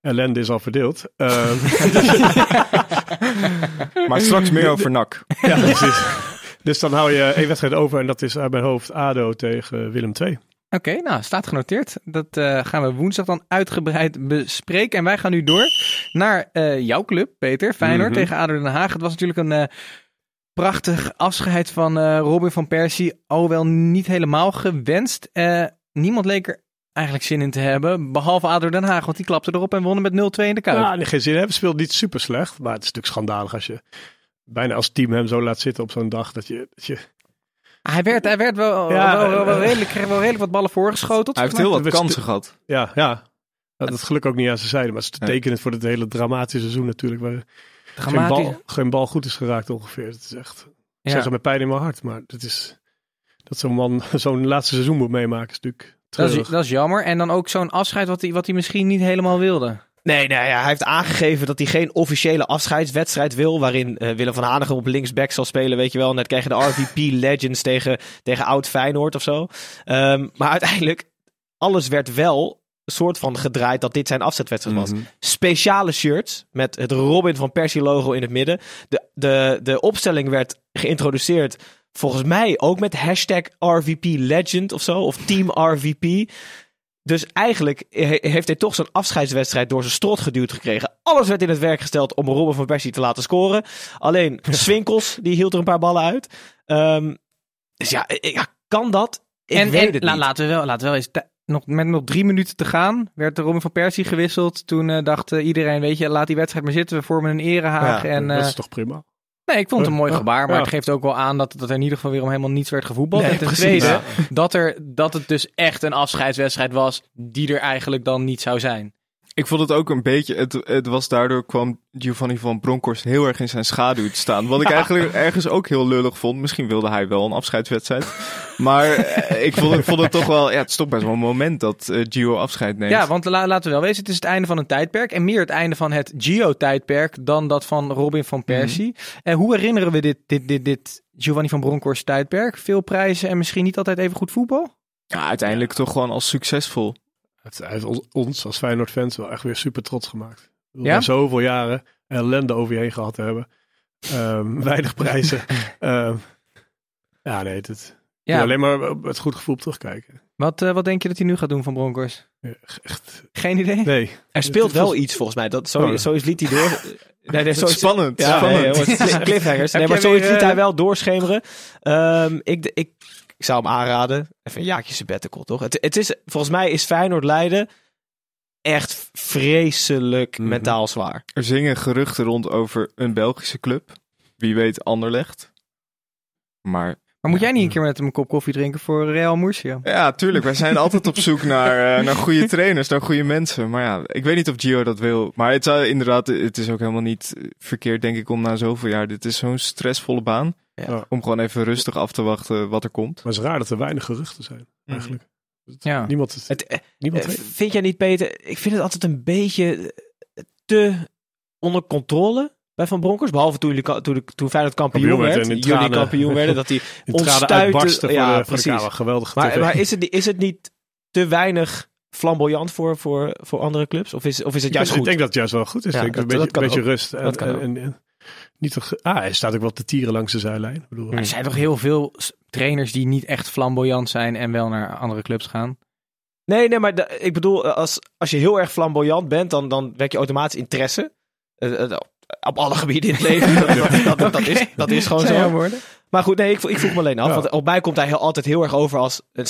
ellende is al verdeeld. Ehm, Maar straks meer over NAC. ja, precies. Dus dan hou je één wedstrijd over en dat is uit mijn hoofd ADO tegen Willem II. Oké, nou, staat genoteerd. Dat eh, gaan we woensdag dan uitgebreid bespreken. En wij gaan nu door naar eh, jouw club, Peter. Feyenoord Mhm. tegen ADO Den Haag. Het was natuurlijk een eh, prachtig afscheid van Robin van Persie. Alhoewel niet helemaal gewenst. Niemand leek er eigenlijk zin in te hebben. Behalve ADO Den Haag, want die klapte erop en wonnen met 0-2 in de Kuip. Ja, nee, geen zin hebben. Speelt niet super slecht. Maar het is natuurlijk schandalig als je bijna als team hem zo laat zitten op zo'n dag. Dat je, dat je Hij werd, hij werd wel, Ja, wel, wel, wel eh, redelijk, kreeg wel redelijk wat ballen voorgeschoteld. Hij heeft heel wat kansen gehad. Ja, ja. Dat is gelukkig ook niet aan zijn zijde. Maar het is Ja. tekenend voor het hele dramatische seizoen natuurlijk. Waar geen Dramatisch. bal, geen bal goed is geraakt ongeveer. Het is echt, ik Ja. zeg het met pijn in mijn hart. Maar het is, dat zo'n man zo'n laatste seizoen moet meemaken is natuurlijk Dat is, dat is jammer. En dan ook zo'n afscheid wat hij, wat hij misschien niet helemaal wilde. Nee, nou ja, hij heeft aangegeven dat hij geen officiële afscheidswedstrijd wil. Waarin eh, Willem van Hanegem op linksback zal spelen, weet je wel. Net krijg je de RVP Legends tegen, tegen oud Feyenoord of zo. Ehm, maar uiteindelijk, alles werd wel een soort van gedraaid dat dit zijn afzetwedstrijd was. Mhm. Speciale shirts met het Robin van Persie logo in het midden. De, de, de opstelling werd geïntroduceerd volgens mij ook met hashtag RVP Legend of zo. Of Team RVP. Dus eigenlijk he- heeft hij toch zo'n afscheidswedstrijd door zijn strot geduwd gekregen. Alles werd in het werk gesteld om Robin van Persie te laten scoren. Alleen Swinkels, die hield er een paar ballen uit. Ehm, dus ja, ik- ja, kan dat? Ik en weet en het la- niet. laten we wel, laten we wel eens. Nog, met nog drie minuten te gaan werd de Robin van Persie gewisseld. Toen eh, dacht eh, iedereen, weet je, laat die wedstrijd maar zitten. We vormen een erehaag. Ja, en, dat eh, is toch prima. Nee, ik vond het een mooi Ja, gebaar. Maar het geeft ook wel aan dat, dat er in ieder geval weer om helemaal niets werd gevoetbald. Nee, en ten precies. tweede, Ja. dat, er, dat het dus echt een afscheidswedstrijd was. Die er eigenlijk dan niet zou zijn. Ik vond het ook een beetje, het, het was daardoor kwam Giovanni van Bronckhorst heel erg in zijn schaduw te staan. Wat ik eigenlijk ergens ook heel lullig vond. Misschien wilde hij wel een afscheidswedstrijd. Maar eh, ik vond, ik vond het toch wel, ja, het is toch best wel een moment dat eh, Gio afscheid neemt. Ja, want la- laten we wel wezen, het is het einde van een tijdperk. En meer het einde van het Gio-tijdperk dan dat van Robin van Persie. En hoe herinneren we dit, dit, dit, dit Giovanni van Bronckhorst tijdperk? Veel prijzen en misschien niet altijd even goed voetbal? Ja, uiteindelijk toch gewoon als succesvol. Het heeft ons, als Feyenoord-fans wel echt weer super trots gemaakt. Bedoel, Ja? Zoveel jaren ellende over je heen gehad te hebben. Ehm, weinig prijzen. Ehm, ja, nee, het, Ja, alleen maar op het goed gevoel op terugkijken. wat, eh, wat denk je dat hij nu gaat doen van Bronckhorst? Ja, echt, Geen idee? nee. Er speelt wel was- iets volgens mij. Dat, zo, Oh. zo is liet hij door. Nee, nee, zo is Spannend. Ja, spannend. nee, jongens, cliffhangers. Nee, maar zoiets liet eh, hij wel doorschemeren. Ehm, ik, ik, ik zou hem aanraden. Even een jaartje sabbatical, toch? Het, het is, volgens mij is Feyenoord Leiden echt vreselijk Mhm. mentaal zwaar. Er zingen geruchten rond over een Belgische club. Wie weet Anderlecht. Maar Maar moet jij niet een keer met hem een kop koffie drinken voor Real Murcia? ja, tuurlijk. Wij zijn altijd op zoek naar, eh, naar goede trainers, naar goede mensen. Maar ja, ik weet niet of Gio dat wil. Maar het, zou inderdaad, het is ook helemaal niet verkeerd, denk ik, om na zoveel jaar. Dit is zo'n stressvolle baan. Ja. Om gewoon even rustig af te wachten wat er komt. Maar het is raar dat er weinig geruchten zijn, eigenlijk. Ja. Niemand, het, Het, eh, niemand eh, weet. vind jij niet, Peter? Ik vind het altijd een beetje eh, te onder controle bij Van Bronckhorst. Behalve toen, jullie, toen, toen Feyenoord kampioen Kampioen werd en jullie tranen- kampioen werden. Dat uitbarsten voor, ja, de, voor de precies. Geweldig Maar, tv. maar is, het, is het niet te weinig flamboyant voor, voor, voor andere clubs? Of is, of is het juist ik goed? denk dat het juist wel goed is. Ja, denk ik. dat- een beetje, dat kan een beetje ook. rust. En, Dat kan en, ook. en- en niet toch, ah, hij staat ook wel te tieren langs de zijlijn. Ik bedoel, Er zijn toch heel veel trainers die niet echt flamboyant zijn en wel naar andere clubs gaan? Nee, nee, maar de- ik bedoel, eh, als, als je heel erg flamboyant bent, dan, dan wek je automatisch interesse. Eh, eh, op alle gebieden in het leven. dat, dat, dat, dat is, dat is gewoon zo. woorden? Maar goed, nee, ik, ik vroeg me alleen af. Ja. Want op mij komt hij heel, altijd heel erg over als een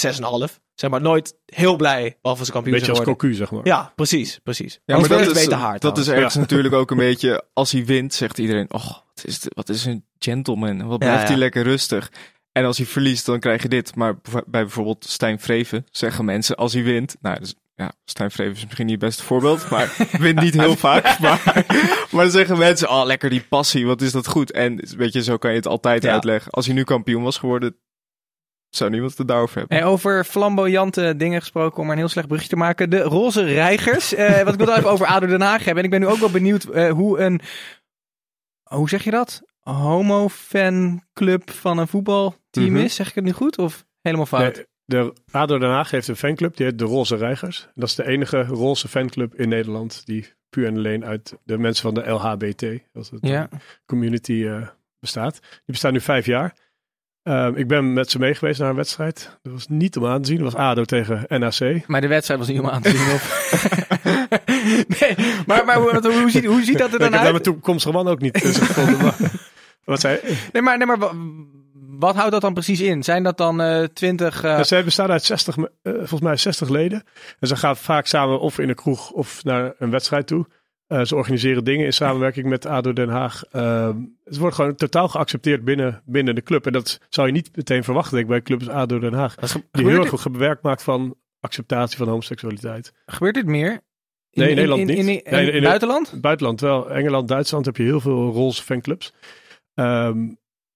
6,5. Zeg maar nooit heel blij, behalve als kampioen beetje zijn als cocu, zeg maar. Ja, precies, precies. Ja, maar dat is, beter hard. dat is ergens Ja. natuurlijk ook een beetje, als hij wint, zegt iedereen, oh, wat is, dit- wat is een gentleman. Wat blijft ja. hij lekker rustig. En als hij verliest, dan krijg je dit. Maar bij bijvoorbeeld Stijn Vreven zeggen mensen, als hij wint, nou, dus, ja, Stijn Vreven is misschien niet het beste voorbeeld, maar wint niet heel vaak. Maar, maar dan zeggen mensen, oh, lekker die passie, wat is dat goed. En weet je, zo kan je het altijd Ja. uitleggen. Als hij nu kampioen was geworden, zou niemand het daarover hebben. En over flamboyante dingen gesproken, om maar een heel slecht brugje te maken. De roze reigers. Eh, wat ik wil even over ADO Den Haag hebben. En ik ben nu ook wel benieuwd eh, hoe een... Hoe zeg je dat? Homo-fanclub van een voetbalteam Mhm. is. Zeg ik het nu goed of helemaal fout? De ADO Den Haag heeft een fanclub, die heet de Roze Reigers. Dat is de enige roze fanclub in Nederland die puur en alleen uit de mensen van de LHBT, als het ja. community eh, bestaat. Die bestaan nu vijf jaar. Ehm, ik ben met ze mee geweest naar een wedstrijd. Dat was niet om aan te zien. Dat was ADO tegen NAC. Maar de wedstrijd was niet om aan te zien. Of... nee, maar, maar hoe, hoe, ziet, hoe ziet dat er ik dan heb daar mijn uit? toekomstige man ook niet tussen gevonden. maar- Wat zei Nee, maar, nee, maar wat houdt dat dan precies in? Zijn dat dan twintig... Ja, zij bestaan uit 60, me- eh, volgens mij 60 leden. En ze gaan vaak samen of in een kroeg of naar een wedstrijd toe. Eh, ze organiseren dingen in samenwerking met ADO Den Haag. Ehm, het wordt gewoon totaal geaccepteerd binnen, binnen de club. En dat zou je niet meteen verwachten denk ik, bij clubs ADO Den Haag. Die heel erg gewerkt maakt van acceptatie van homoseksualiteit. Gebeurt dit meer? In, Nee, in Nederland in, niet. In, Nee, het buitenland? Buitenland wel. Engeland, Duitsland heb je heel veel roze fanclubs. Ehm,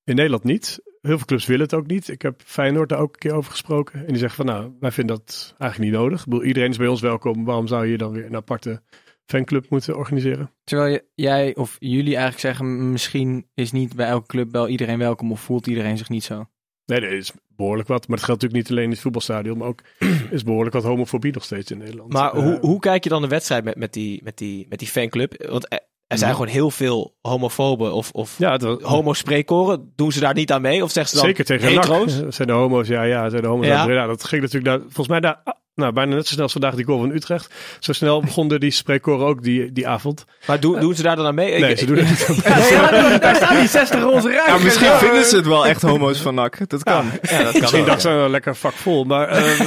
in Nederland niet. Heel veel clubs willen het ook niet. Ik heb Feyenoord daar ook een keer over gesproken. En die zeggen van nou, wij vinden dat eigenlijk niet nodig. Ik bedoel, iedereen is bij ons welkom. Waarom zou je dan weer een aparte fanclub moeten organiseren? Terwijl je, jij of jullie eigenlijk zeggen, misschien is niet bij elke club wel iedereen welkom of voelt iedereen zich niet zo. Nee, er is behoorlijk wat. Maar het geldt natuurlijk niet alleen in het voetbalstadion. Maar ook is behoorlijk wat homofobie nog steeds in Nederland. Maar Eh, hoe, hoe kijk je dan de wedstrijd met, met, die, met, die, met die fanclub? Want er, zijn Ja. gewoon heel veel homofoben of, of Ja, was- homo-spreekkoren. Doen ze daar niet aan mee? Of zeggen ze dan Zeker tegen hetero's? Zijn de homo's, ja, ja, zijn de homo's. Ja. Breda. dat ging natuurlijk daar, volgens mij daar, nou, bijna net zo snel als vandaag die goal van Utrecht. Zo snel begonnen die spreekkoren ook die, die avond. Maar doen, doen ze daar dan aan mee? Nee, Ik- ze doen het niet. Ja, daar staan die 60 roze Ja, ruimtes. misschien vinden ze het wel echt homo's van NAC. Dat kan. Ja, dat kan Misschien wel. dacht ze wel lekker vak vol, maar... ehm,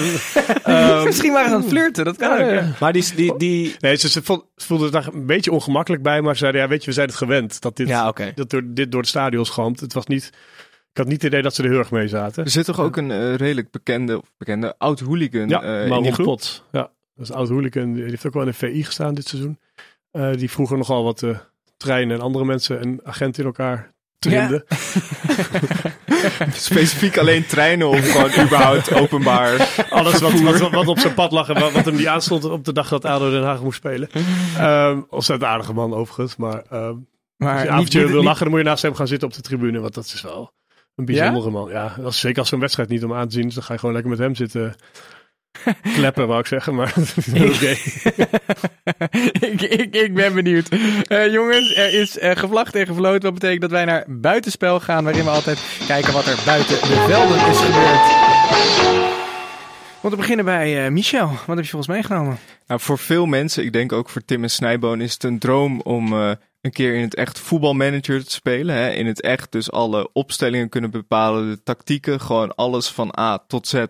ehm, Misschien waren ze aan het flirten, dat kan ook. ja. Maar die, die, die... nee, ze, ze vo- ze voelden het daar een beetje ongemakkelijk bij, maar ze zeiden, ja, weet je, we zijn het gewend dat dit, Ja, dat door, dit door het stadion schampt. Het was niet... Ik had niet het idee dat ze er heel erg mee zaten. Er zit toch ook een eh, redelijk bekende, of bekende oud-hooligan Ja, eh, in die groep? Pot. Ja. Dat is een oud hooligan. Die heeft ook wel in de VI gestaan dit seizoen. Eh, die vroeger nogal wat eh, treinen en andere mensen en agenten in elkaar trimde. Specifiek alleen treinen of gewoon überhaupt openbaar. Alles wat, wat, wat op zijn pad lag en wat, wat hem niet aanstond op de dag dat ADO Den Haag moest spelen. Ehm ontzettend aardige man overigens. Maar ehm Maar als je niet- avondje niet- wil niet- lachen, dan moet je naast hem gaan zitten op de tribune. Want dat is wel een bijzondere man. Ja, dat is zeker als zo'n wedstrijd niet om aan te zien. Dus dan ga je gewoon lekker met hem zitten kleppen, wou ik zeggen. Maar oké. ik, ik, ik ben benieuwd. Eh, jongens, er is eh, gevlacht en gefloten. Wat betekent dat wij naar buitenspel gaan, waarin we altijd kijken wat er buiten de velden is gebeurd. Want we beginnen bij eh, Michel. Wat heb je voor ons meegenomen? Nou, voor veel mensen, ik denk ook voor Tim en Snijboon, is het een droom om eh, een keer in het echt voetbalmanager te spelen. Hè? In het echt dus alle opstellingen kunnen bepalen, de tactieken, gewoon alles van A tot Z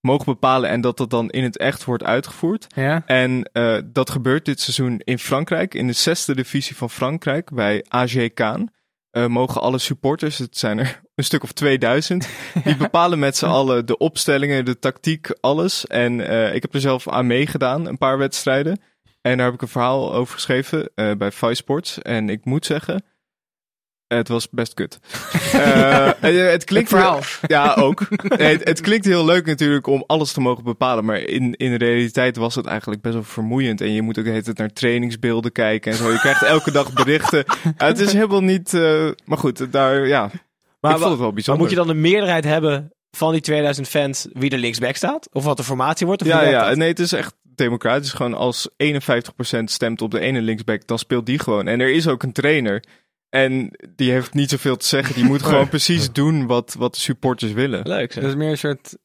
mogen bepalen en dat dat dan in het echt wordt uitgevoerd. Ja? En eh, dat gebeurt dit seizoen in Frankrijk, in de zesde divisie van Frankrijk, bij AG Kaan. Eh, mogen alle supporters, het zijn er een stuk of 2000, die bepalen met z'n allen de opstellingen, de tactiek, alles. En eh, ik heb er zelf aan meegedaan, een paar wedstrijden. En daar heb ik een verhaal over geschreven eh, bij Vice Sports. En ik moet zeggen, het was best kut. Eh, eh, het klinkt Het verhaal. ja, ook. Het, het klinkt heel leuk natuurlijk om alles te mogen bepalen. Maar in, in de realiteit was het eigenlijk best wel vermoeiend. En je moet ook de hele tijd naar trainingsbeelden kijken en zo. Je krijgt elke dag berichten. Het is helemaal niet... eh, maar goed, daar, ja. Maar ik vond het wel Maar bijzonder. moet je dan een meerderheid hebben van die 2000 fans wie er linksback staat? Of wat de formatie wordt? Of Ja, ja. dat? Nee, het is echt democratisch. Gewoon als 51% stemt op de ene linksback, dan speelt die gewoon. En er is ook een trainer. En die heeft niet zoveel te zeggen. Die moet gewoon precies doen wat, wat de supporters willen. Leuk zeg. Dat is meer een soort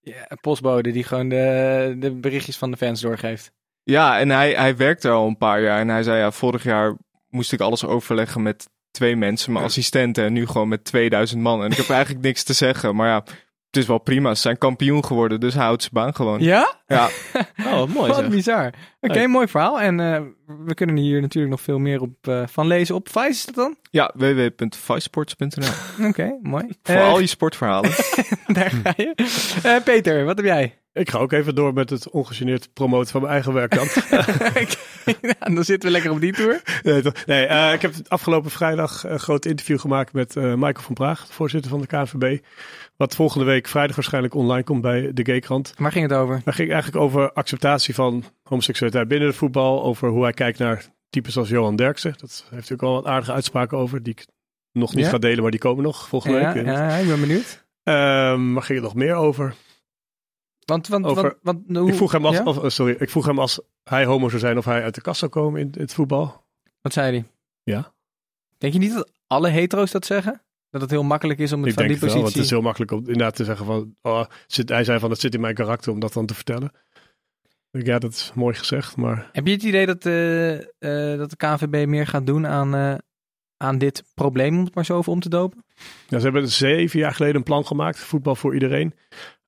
ja, postbode die gewoon de, de berichtjes van de fans doorgeeft. Ja, en hij, hij werkt er al een paar jaar. En hij zei, ja, vorig jaar moest ik alles overleggen met twee mensen, mijn assistenten. En nu gewoon met 2000 man. En ik heb eigenlijk niks te zeggen. Maar ja, het is wel prima. Ze zijn kampioen geworden, dus hij houdt zijn baan gewoon. Ja? Ja, Oh, wat mooi Wat zeg. bizar. Oké, mooi verhaal. En eh, we kunnen hier natuurlijk nog veel meer op eh, van lezen. Op Vice is dat dan? ja www.vicesports.nl Oké, mooi. Voor Eh, al je sportverhalen. Daar ga je. Eh, Peter, wat heb jij? Ik ga ook even door met het ongegeneerd promoten van mijn eigen werk dan. ja, dan zitten we lekker op die tour. nee, nee eh, ik heb afgelopen vrijdag een groot interview gemaakt met eh, Michael van Praag, voorzitter van de KNVB. Wat volgende week vrijdag waarschijnlijk online komt bij de Gaykrant. Waar ging het over? Daar ging eigenlijk over acceptatie van homoseksualiteit binnen het voetbal. Over hoe hij kijkt naar types als Johan Derksen. Dat heeft ook al wat aardige uitspraken over. Die ik nog niet Ja? ga delen, maar die komen nog volgende Ja, week. ja, ik ben benieuwd. Ehm, maar ging er nog meer over? Want, want, Over- want, want hoe- Ik vroeg, hem als, ja? of, eh, sorry, ik vroeg hem als hij homo zou zijn of hij uit de kast zou komen in, in het voetbal. Wat zei hij? Ja. Denk je niet dat alle hetero's dat zeggen? Dat het heel makkelijk is om het Ik van denk die het wel, want het is heel makkelijk om inderdaad te zeggen van... Oh, zit, hij zei van, het zit in mijn karakter om dat dan te vertellen. Ja, dat is mooi gezegd, maar Heb je het idee dat, eh, dat de KNVB meer gaat doen aan, eh, aan dit probleem, om het maar zo over om te dopen? ja, ze hebben zeven jaar geleden een plan gemaakt, voetbal voor iedereen.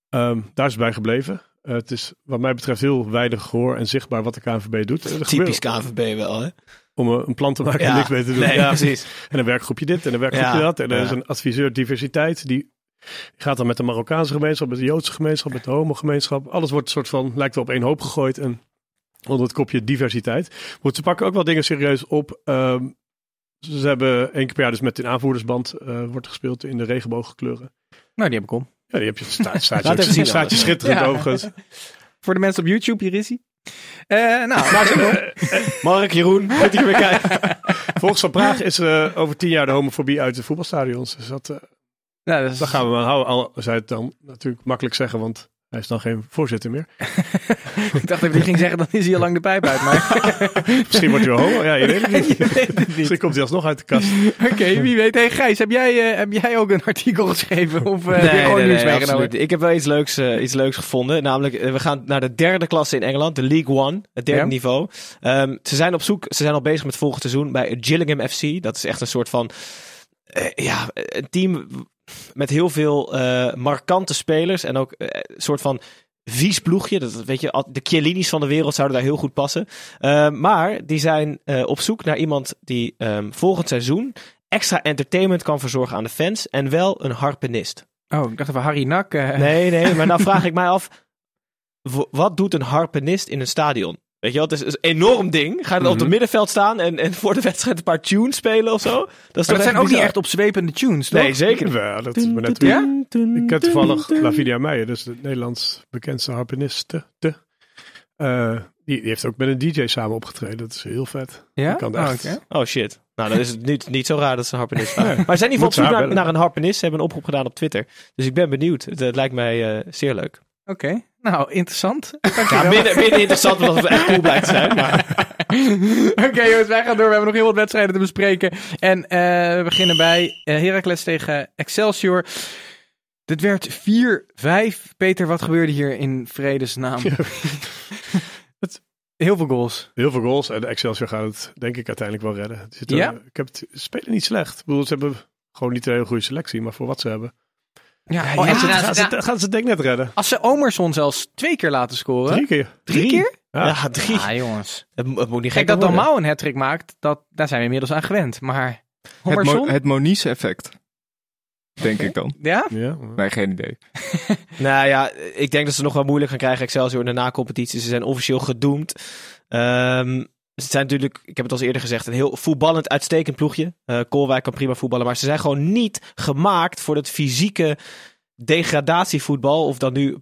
Ehm, daar is het bij gebleven. Eh, het is wat mij betreft heel weinig gehoor en zichtbaar wat de KNVB doet. Gebeurt- Typisch KNVB wel, hè? Om een, een plan te maken en niks mee te doen. Nee, ja, precies. En een werkgroepje dit en een werkgroepje Ja, dat. En er ja. is een adviseur diversiteit. Die gaat dan met de Marokkaanse gemeenschap, met de Joodse gemeenschap, met de homogemeenschap. Alles wordt een soort van, lijkt wel op één hoop gegooid. En onder het kopje diversiteit. Moet ze pakken ook wel dingen serieus op. Ehm, ze hebben één keer per jaar dus met een aanvoerdersband eh, wordt gespeeld in de regenboogkleuren. Nou, die heb ik om. Ja, die heb je. Staat, staat, je, zien staat je schitterend Ja. overigens. Voor de mensen op YouTube, hier is hij. Eh, nou, maar zo. Mark, Jeroen, goed hier weer kijken. Volgens Van Praag is eh, over tien jaar de homofobie uit de voetbalstadions. Dus dat, eh, Nou, dat is- gaan we maar houden. Al zou je het dan natuurlijk makkelijk zeggen, want hij is dan geen voorzitter meer. ik dacht dat hij ging zeggen, dan is hij al lang de pijp uit. Maar Misschien wordt hij wel homo. Ja, je weet het niet. je weet het niet. Misschien komt hij alsnog uit de kast. Oké, wie weet. Hey Gijs, heb jij, eh, heb jij ook een artikel geschreven? Of eh, heb je Nee, gewoon nee, nieuws nee, absoluut. Ik heb wel iets leuks, eh, iets leuks gevonden. Namelijk, we gaan naar de derde klasse in Engeland, de League One, het derde Ja. niveau. Ehm, ze zijn op zoek, ze zijn al bezig met volgend seizoen bij Gillingham FC. Dat is echt een soort van, eh, ja, een team met heel veel eh, markante spelers en ook eh, een soort van vies ploegje. Dat, weet je, de Chiellini's van de wereld zouden daar heel goed passen. Ehm, maar die zijn eh, op zoek naar iemand die ehm, volgend seizoen extra entertainment kan verzorgen aan de fans en wel een harpenist. Oh, ik dacht even Harry Nak. eh. Nee, nee, maar nou vraag ik mij af. wat doet een harpenist in een stadion? Weet je wel, het is een enorm ding. Ga je dan op het middenveld staan en, en voor de wedstrijd een paar tunes spelen of zo? Dat, is Maar toch dat zijn ook niet echt opzwepende tunes, toch? Nee, zeker. Ja, dat is maar net weer. Ja? Ik ken toevallig Lavinia Meijer, dus de Nederlands bekendste harpeniste. Eh, die, die heeft ook met een DJ samen opgetreden. Dat is heel vet. Ja? Die kan Oh, echt. Oh shit. Nou, dan is het niet, niet zo raar dat ze een harpenist vragen. Maar ze zijn in ieder Moet ze geval op zoek naar, een harpenist. Ze hebben een oproep gedaan op Twitter. Dus ik ben benieuwd. Het, het lijkt mij eh, zeer leuk. Oké, nou, interessant. Ja, minder, minder interessant omdat het echt cool blijkt te zijn. Maar Oké jongens, wij gaan door. We hebben nog heel wat wedstrijden te bespreken. En eh, we beginnen bij eh, Heracles tegen Excelsior. Dit werd 4-5. Peter, wat gebeurde hier in vredesnaam? Heel veel goals. Heel veel goals. En Excelsior gaat het denk ik uiteindelijk wel redden. Er- Ja? Ik heb het, ze spelen niet slecht. Ik bedoel, ze hebben gewoon niet een hele goede selectie. Maar voor wat ze hebben. Ja, Oh, en gaan, ze, ja, gaan, ze, gaan ze het denk ik net redden. als ze Omerson zelfs twee keer laten scoren. Drie keer. Drie keer? Ja. ja, drie. Ja, jongens. Het, het moet niet gek Kijk, dat. Dalmau een hat maakt, dat, daar zijn we inmiddels aan gewend. Maar Het, Mo het Monize-effect. Denk ik dan. Ja? Ja. Nee, geen idee. Nou ja, ik denk dat ze nog wel moeilijk gaan krijgen. Excelsior in de na-competitie. Ze zijn officieel gedoemd. Ehm, ze zijn natuurlijk, ik heb het al eerder gezegd, een heel voetballend uitstekend ploegje. Eh Koolwijk kan prima voetballen, maar ze zijn gewoon niet gemaakt voor het fysieke degradatievoetbal. Of dan nu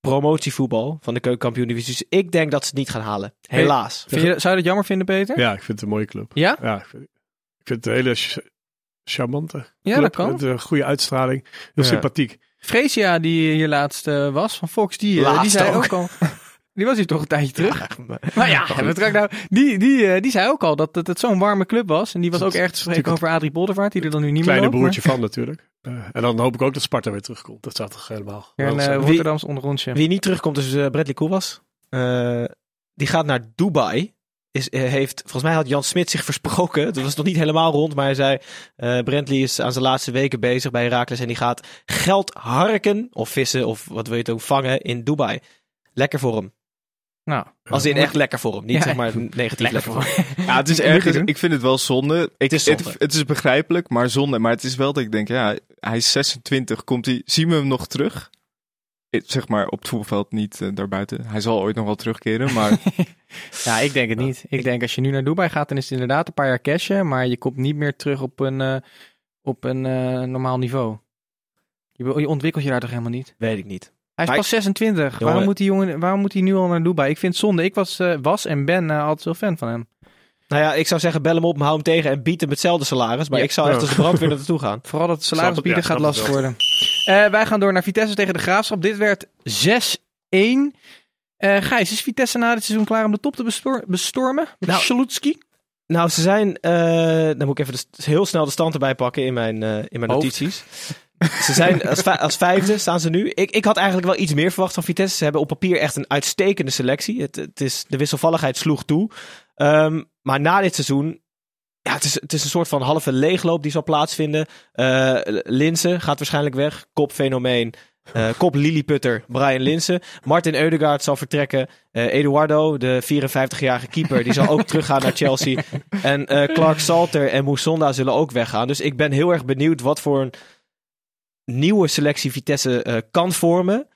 promotievoetbal van de keukenkampioen-divisie. Dus ik denk dat ze het niet gaan halen. Helaas. Vind je, zou je dat jammer vinden, Peter? ja, ik vind het een mooie club. Ja? Ja, ik vind, ik vind het een hele ch- charmante Ja, club. dat kan. Met een goede uitstraling. Heel Ja. sympathiek. Freesia, die hier laatst eh, was, van Fox, die, eh, die zei ook. ook al... Die was hier toch een tijdje terug. maar- Maar ja, het nou, die, die, eh, die zei ook al dat het, het zo'n warme club was. En die was ook erg te spreken over Adrie Boldervaart, die er dan nu niet Kleine meer loopt. broertje van natuurlijk. Eh, en dan hoop ik ook dat Sparta weer terugkomt. Dat zou toch helemaal... eh, zijn. Rotterdams ondergrondje. Wie niet terugkomt is eh, Bradley Koewas. Eh die gaat naar Dubai. Is, heeft, volgens mij had Jan Smit zich versproken. Het was nog niet helemaal rond, maar hij zei... eh Brentley is aan zijn laatste weken bezig bij Herakles en die gaat geld harken of vissen of wat wil je het ook vangen in Dubai. Lekker voor hem. Nou, Als in echt lekker voor hem. Niet Ja. zeg maar negatief lekker, lekker voor hem. Ja, het is ergens, doen. ik vind het wel zonde. Ik, Het is zonde. Het, het is begrijpelijk, maar zonde. Maar het is wel dat ik denk, ja, hij is 26. Komt hij, zien we hem nog terug? Ik- Zeg maar op het voetbalveld, niet eh, daarbuiten. Hij zal ooit nog wel terugkeren, maar Ja, ik denk het niet. Ik denk als je nu naar Dubai gaat, dan is het inderdaad een paar jaar cashen. Maar je komt niet meer terug op een, eh, op een eh, normaal niveau. Je, je ontwikkelt je daar toch helemaal niet? Weet ik niet. Hij is Maar pas 26. Jongen- Waarom moet, die jongen, waarom moet hij nu al naar Dubai? Ik vind het zonde. Ik was, eh, was en ben eh, altijd wel fan van hem. Nou ja, ik zou zeggen bel hem op, hou hem tegen en bied hem hetzelfde salaris. Maar Ja. ik zou echt als de brandweer er naartoe gaan. Vooral dat salaris het, bieden ja, gaat lastig worden. Eh, wij gaan door naar Vitesse tegen de Graafschap. Dit werd 6-1. Eh Gijs, is Vitesse na dit seizoen klaar om de top te bestor- bestormen? Met Nou, Schalutski? Nou, ze zijn. eh, dan moet ik even de, heel snel de stand erbij pakken in mijn, eh, in mijn Hoofd. notities. Ze zijn als, als vijfde staan ze nu. Ik, ik had eigenlijk wel iets meer verwacht van Vitesse. Ze hebben op papier echt een uitstekende selectie. Het, het is, de wisselvalligheid sloeg toe. Ehm, maar na dit seizoen. Ja, het is, het is een soort van halve leegloop die zal plaatsvinden. Eh Linsen gaat waarschijnlijk weg. Kopfenomeen. Eh kop Lilliputter, Brian Linsen. Martin Eudegaard zal vertrekken. Eh, Eduardo, de 54-jarige keeper, die zal ook teruggaan naar Chelsea. En Clark Salter en Moussonda zullen ook weggaan. Dus ik ben heel erg benieuwd wat voor een nieuwe selectie Vitesse eh, kan vormen.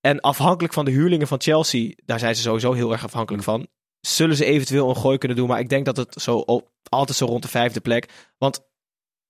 En afhankelijk van de huurlingen van Chelsea, daar zijn ze sowieso heel erg afhankelijk van. Zullen ze eventueel een gooi kunnen doen. Maar ik denk dat het zo altijd zo rond de vijfde plek. Want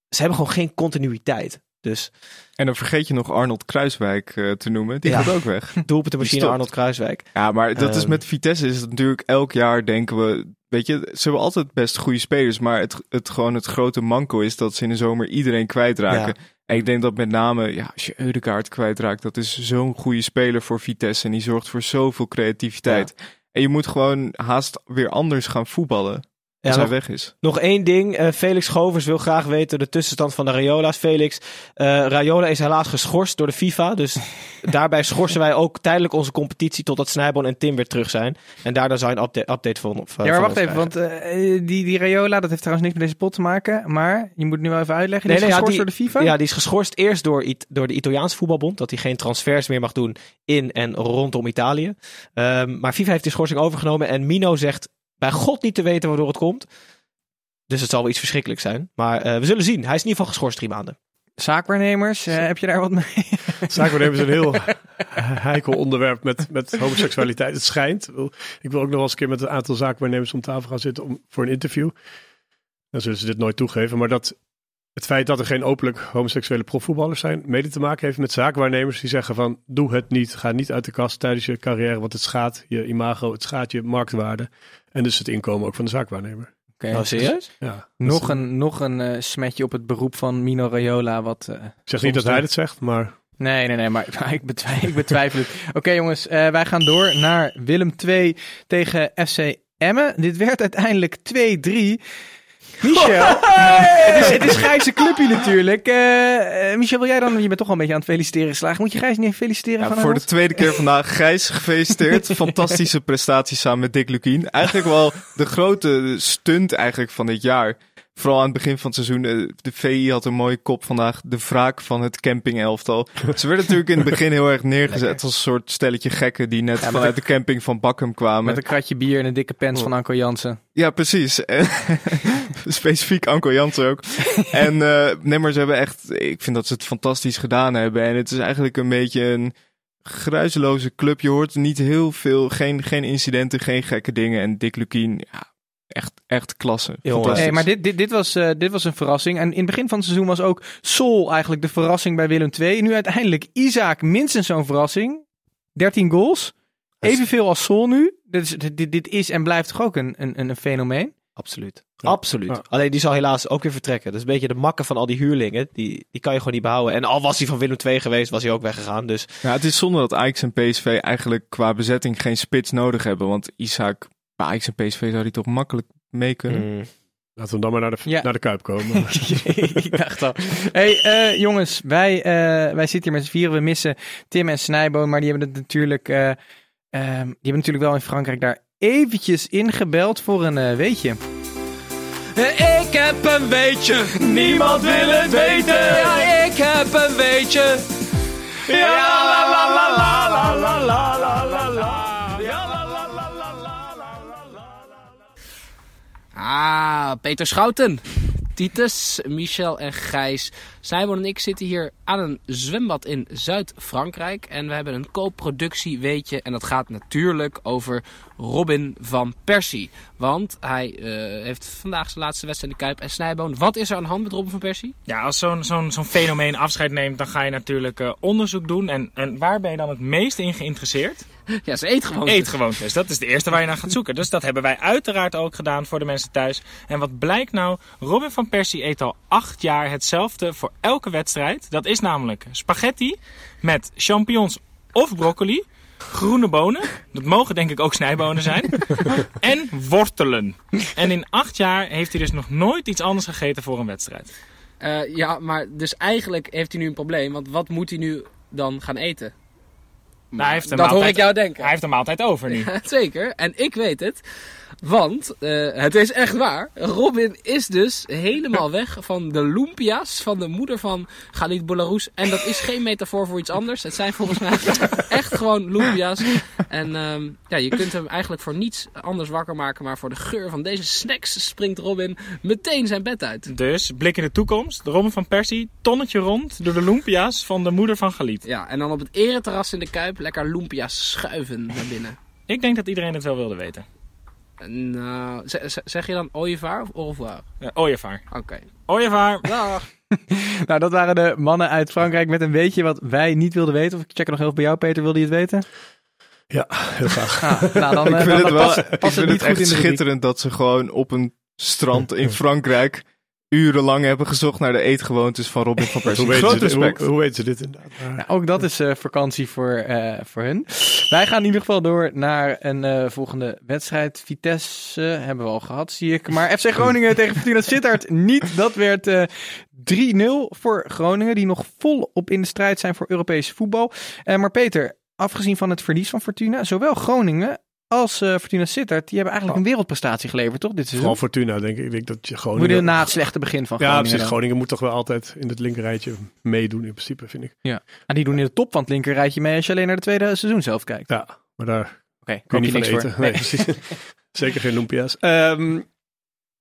ze hebben gewoon geen continuïteit. Dus En dan vergeet je nog Arnold Kruiswijk eh, te noemen. Die Ja. gaat ook weg. doelpunt de machine stopt. Arnold Kruiswijk. Ja, maar dat is Ehm. met Vitesse is het natuurlijk elk jaar denken we... Weet je, ze hebben altijd best goede spelers. Maar het, het, gewoon het grote manco is dat ze in de zomer iedereen kwijtraken. Ja. En ik denk dat met name, ja, als je Eudegaard kwijtraakt... Dat is zo'n goede speler voor Vitesse. En die zorgt voor zoveel creativiteit. En je moet gewoon haast weer anders gaan voetballen. Ja, Als hij nog, weg is. nog één ding. Eh, Felix Govers wil graag weten de tussenstand van de Rayola's. Felix, eh Rayola is helaas geschorst door de FIFA. Dus daarbij schorsen wij ook tijdelijk onze competitie totdat Snijboon en Tim weer terug zijn. En daardoor zou je een update, update van, van Ja, maar wacht even, want eh, die, die Rayola, dat heeft trouwens niks met deze pot te maken. Maar je moet nu wel even uitleggen. Die Nee, is nee, ja, geschorst die- door de FIFA? Ja, die is geschorst eerst door, door de Italiaanse voetbalbond. Dat hij geen transfers meer mag doen in en rondom Italië. Ehm, maar FIFA heeft die schorsing overgenomen. En Mino zegt bij God niet te weten waardoor het komt. Dus het zal wel iets verschrikkelijks zijn. Maar eh, we zullen zien. Hij is in ieder geval geschorst drie maanden. zaakwaarnemers, eh, heb je daar wat mee? Zaakwaarnemers is een heel heikel onderwerp met, met homoseksualiteit. Het schijnt. Ik wil ook nog wel eens een keer met een aantal zaakwaarnemers om tafel gaan zitten om, voor een interview. Dan zullen ze dit nooit toegeven. Maar dat het feit dat er geen openlijk homoseksuele profvoetballers zijn, mede te maken heeft met zaakwaarnemers die zeggen van doe het niet. Ga niet uit de kast tijdens je carrière, want het schaadt je imago, het schaadt je marktwaarde. En dus het inkomen ook van de zaakwaarnemer. Oké, Oh, serieus? Ja, Nog een, nog een eh, smetje op het beroep van Mino Raiola. Wat, eh, Ik zeg niet dat hij het zegt, maar Nee, nee, nee, maar, maar ik, betwijfel, ik betwijfel het. Oké jongens, eh, wij gaan door naar Willem 2 tegen FC Emmen. Dit werd uiteindelijk 2-3. Michel, het, is, het is Gijs' clubje natuurlijk. Eh, eh, Michel, wil jij dan, je bent toch al een beetje aan het feliciteren geslagen. Moet je Gijs niet even feliciteren Ja, van voor de tweede keer vandaag. Gijs, gefeliciteerd. Fantastische prestatie samen met Dick Lukien. Eigenlijk wel de grote stunt eigenlijk van dit jaar. Vooral aan het begin van het seizoen. eh, De VI had een mooie kop vandaag. De wraak van het camping-elftal. Ze werden natuurlijk in het begin heel erg neergezet als een soort stelletje gekken die net vanuit de camping van Bakkum kwamen. Met een kratje bier en een dikke pens van Anko Jansen. Ja, precies. Specifiek Anko Jansen ook. en eh nee, maar ze hebben echt... Ik vind dat ze het fantastisch gedaan hebben. En het is eigenlijk een beetje een gruizeloze club. Je hoort niet heel veel... Geen, geen incidenten, geen gekke dingen. En Dick Lukien, ja, echt, echt klasse. Hey, maar dit, dit, dit, was, eh, dit was een verrassing. En in het begin van het seizoen was ook Sol eigenlijk de verrassing bij Willem II. Nu uiteindelijk Isaac minstens zo'n verrassing. 13 goals. Evenveel als Sol nu. Dit is, dit, dit is en blijft toch ook een, een, een fenomeen? Absoluut. Ja. Absoluut. Ja. Alleen die zal helaas ook weer vertrekken. Dat is een beetje de makken van al die huurlingen. Die, die kan je gewoon niet behouden. En al was hij van Willem II geweest, was hij ook weggegaan. Dus Ja, het is zonde dat Ajax en PSV eigenlijk qua bezetting geen spits nodig hebben. Want Isaac, bij Ajax en PSV zou hij toch makkelijk mee kunnen. mm, laten we dan maar naar de, Ja. naar de Kuip komen. ik dacht al. Hey, eh, jongens, wij, eh, wij zitten hier met z'n vieren. We missen Tim en Snijboon, maar die hebben het natuurlijk, eh, ehm, die hebben natuurlijk wel in Frankrijk daar eventjes ingebeld voor een weetje. Ik heb een weetje, niemand wil het weten. Ja, ik heb een weetje. Ja, la la la la la la la la la Ah, Peter Schouten. Titus, Michel en Gijs. Simon en ik zitten hier aan een zwembad in Zuid-Frankrijk. En we hebben een co-productie, weetje. En dat gaat natuurlijk over Robin van Persie. Want hij eh, heeft vandaag zijn laatste wedstrijd in de Kuip. En Snijboon, wat is er aan de hand met Robin van Persie? Ja, als zo'n zo'n zo'n fenomeen afscheid neemt, dan ga je natuurlijk eh, onderzoek doen. En, en waar ben je dan het meest in geïnteresseerd? Ja, ze eet gewoon. Eetgewoontes. Dat is de eerste waar je naar gaat zoeken. Dus dat hebben wij uiteraard ook gedaan voor de mensen thuis. En wat blijkt nou? Robin van Persie eet al acht jaar hetzelfde voor elke wedstrijd. Dat is namelijk spaghetti met champignons of broccoli. Groene bonen, dat mogen denk ik ook snijbonen zijn. en wortelen. En in acht jaar heeft hij dus nog nooit iets anders gegeten voor een wedstrijd. Eh, ja, maar dus eigenlijk heeft hij nu een probleem. Want wat moet hij nu dan gaan eten? Nou, hij heeft een dat hoor ik jou denken. Hij heeft een maaltijd over nu. Zeker, en ik weet het. Want eh, het is echt waar. Robin is dus helemaal weg van de lumpia's van de moeder van Galit Bolarus. En dat is geen metafoor voor iets anders. Het zijn volgens mij echt gewoon lumpia's. En ehm, ja, je kunt hem eigenlijk voor niets anders wakker maken. Maar voor de geur van deze snacks springt Robin meteen zijn bed uit. Dus, blik in de toekomst. De Robin van Persie, tonnetje rond door de Lumpia's van de moeder van Galit. Ja, en dan op het ereterras in de Kuip lekker lumpia's schuiven naar binnen. Ik denk dat iedereen het wel wilde weten. Nou, ze- ze- zeg je dan ooievaar of revoir? Uh, Ooievaar. Oké. Ooievaar. Dag. Nou, dat waren de mannen uit Frankrijk met een weetje wat wij niet wilden weten. Of ik check nog even bij jou, Peter. Wilde je het weten? ja, heel graag. Ah, nou, dan, ik eh, vind dan het wel past, ik vind het niet het goed echt in de rubriek. schitterend dat ze gewoon op een strand in Frankrijk urenlang hebben gezocht naar de eetgewoontes van Robin van Persie. Hoe weten, Groot ze dit, respect. hoe, hoe weten ze dit inderdaad? Nou, ook dat is eh, vakantie voor, eh, voor hun. Wij gaan in ieder geval door naar een eh, volgende wedstrijd. Vitesse hebben we al gehad, zie ik. Maar FC Groningen tegen Fortuna Sittard niet. Dat werd eh 3-0 voor Groningen, die nog volop in de strijd zijn voor Europees voetbal. Eh, maar Peter, afgezien van het verlies van Fortuna, zowel Groningen als eh, Fortuna Sittard, die hebben eigenlijk een wereldprestatie geleverd, toch? Dit Vooral. Fortuna, denk ik. Ik denk dat je Groningen... de na het slechte begin van ja, Groningen. precies. dan. Groningen moet toch wel altijd in het linkerrijtje meedoen, in principe, vind ik. Ah, die doen in de top van het linkerrijtje mee als je alleen naar de tweede seizoen zelf kijkt. Ja, maar daar Oké, kun je niet je van eten. voor. Nee, precies. Zeker geen lumpia's. Ehm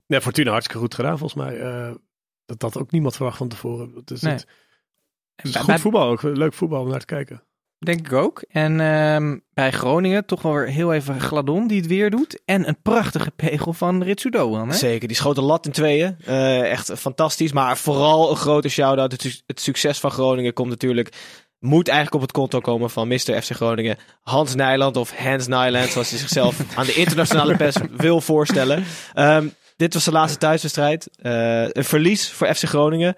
nee, Fortuna hartstikke goed gedaan, volgens mij. Eh, dat had ook niemand verwacht van tevoren. Dat is Nee. het, En Is bij- goed bij- voetbal ook. Leuk voetbal om naar te kijken. Denk ik ook. En ehm, bij Groningen toch wel weer heel even Gladon die het weer doet. En een prachtige pegel van Ritsu Doan. Hè? Zeker, die schoot lat in tweeën. Eh, echt fantastisch. Maar vooral een grote shout-out. Het, su- het succes van Groningen komt natuurlijk... Moet eigenlijk op het konto komen van Mr. FC Groningen. Hans Nijland of Hans Nijland, zoals hij zichzelf aan de internationale pers wil voorstellen. Ehm, dit was de laatste thuiswedstrijd. Eh, een verlies voor FC Groningen.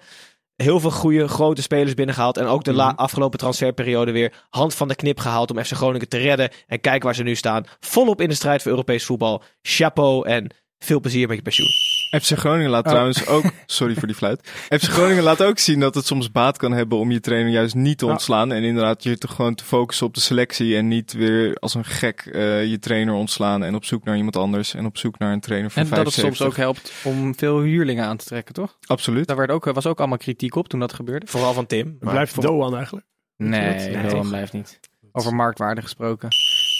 Heel veel goede, grote spelers binnengehaald. En ook de la- afgelopen transferperiode weer hand van de knip gehaald om FC Groningen te redden. En kijk waar ze nu staan. Volop in de strijd voor Europees voetbal. Chapeau en veel plezier met je pensioen. FC Groningen laat Oh. trouwens ook... Sorry voor die fluit. FC Groningen laat ook zien dat het soms baat kan hebben om je trainer juist niet te Ja. ontslaan. En inderdaad je te gewoon te focussen op de selectie. En niet weer als een gek eh, je trainer ontslaan. En op zoek naar iemand anders. En op zoek naar een trainer van En dat het 75. soms ook helpt om veel huurlingen aan te trekken, toch? Absoluut. Daar werd ook, was ook allemaal kritiek op toen dat gebeurde. Vooral van Tim. Maar blijft voor- Doan eigenlijk. Nee, Nee, Doan blijft niet. Over marktwaarde gesproken.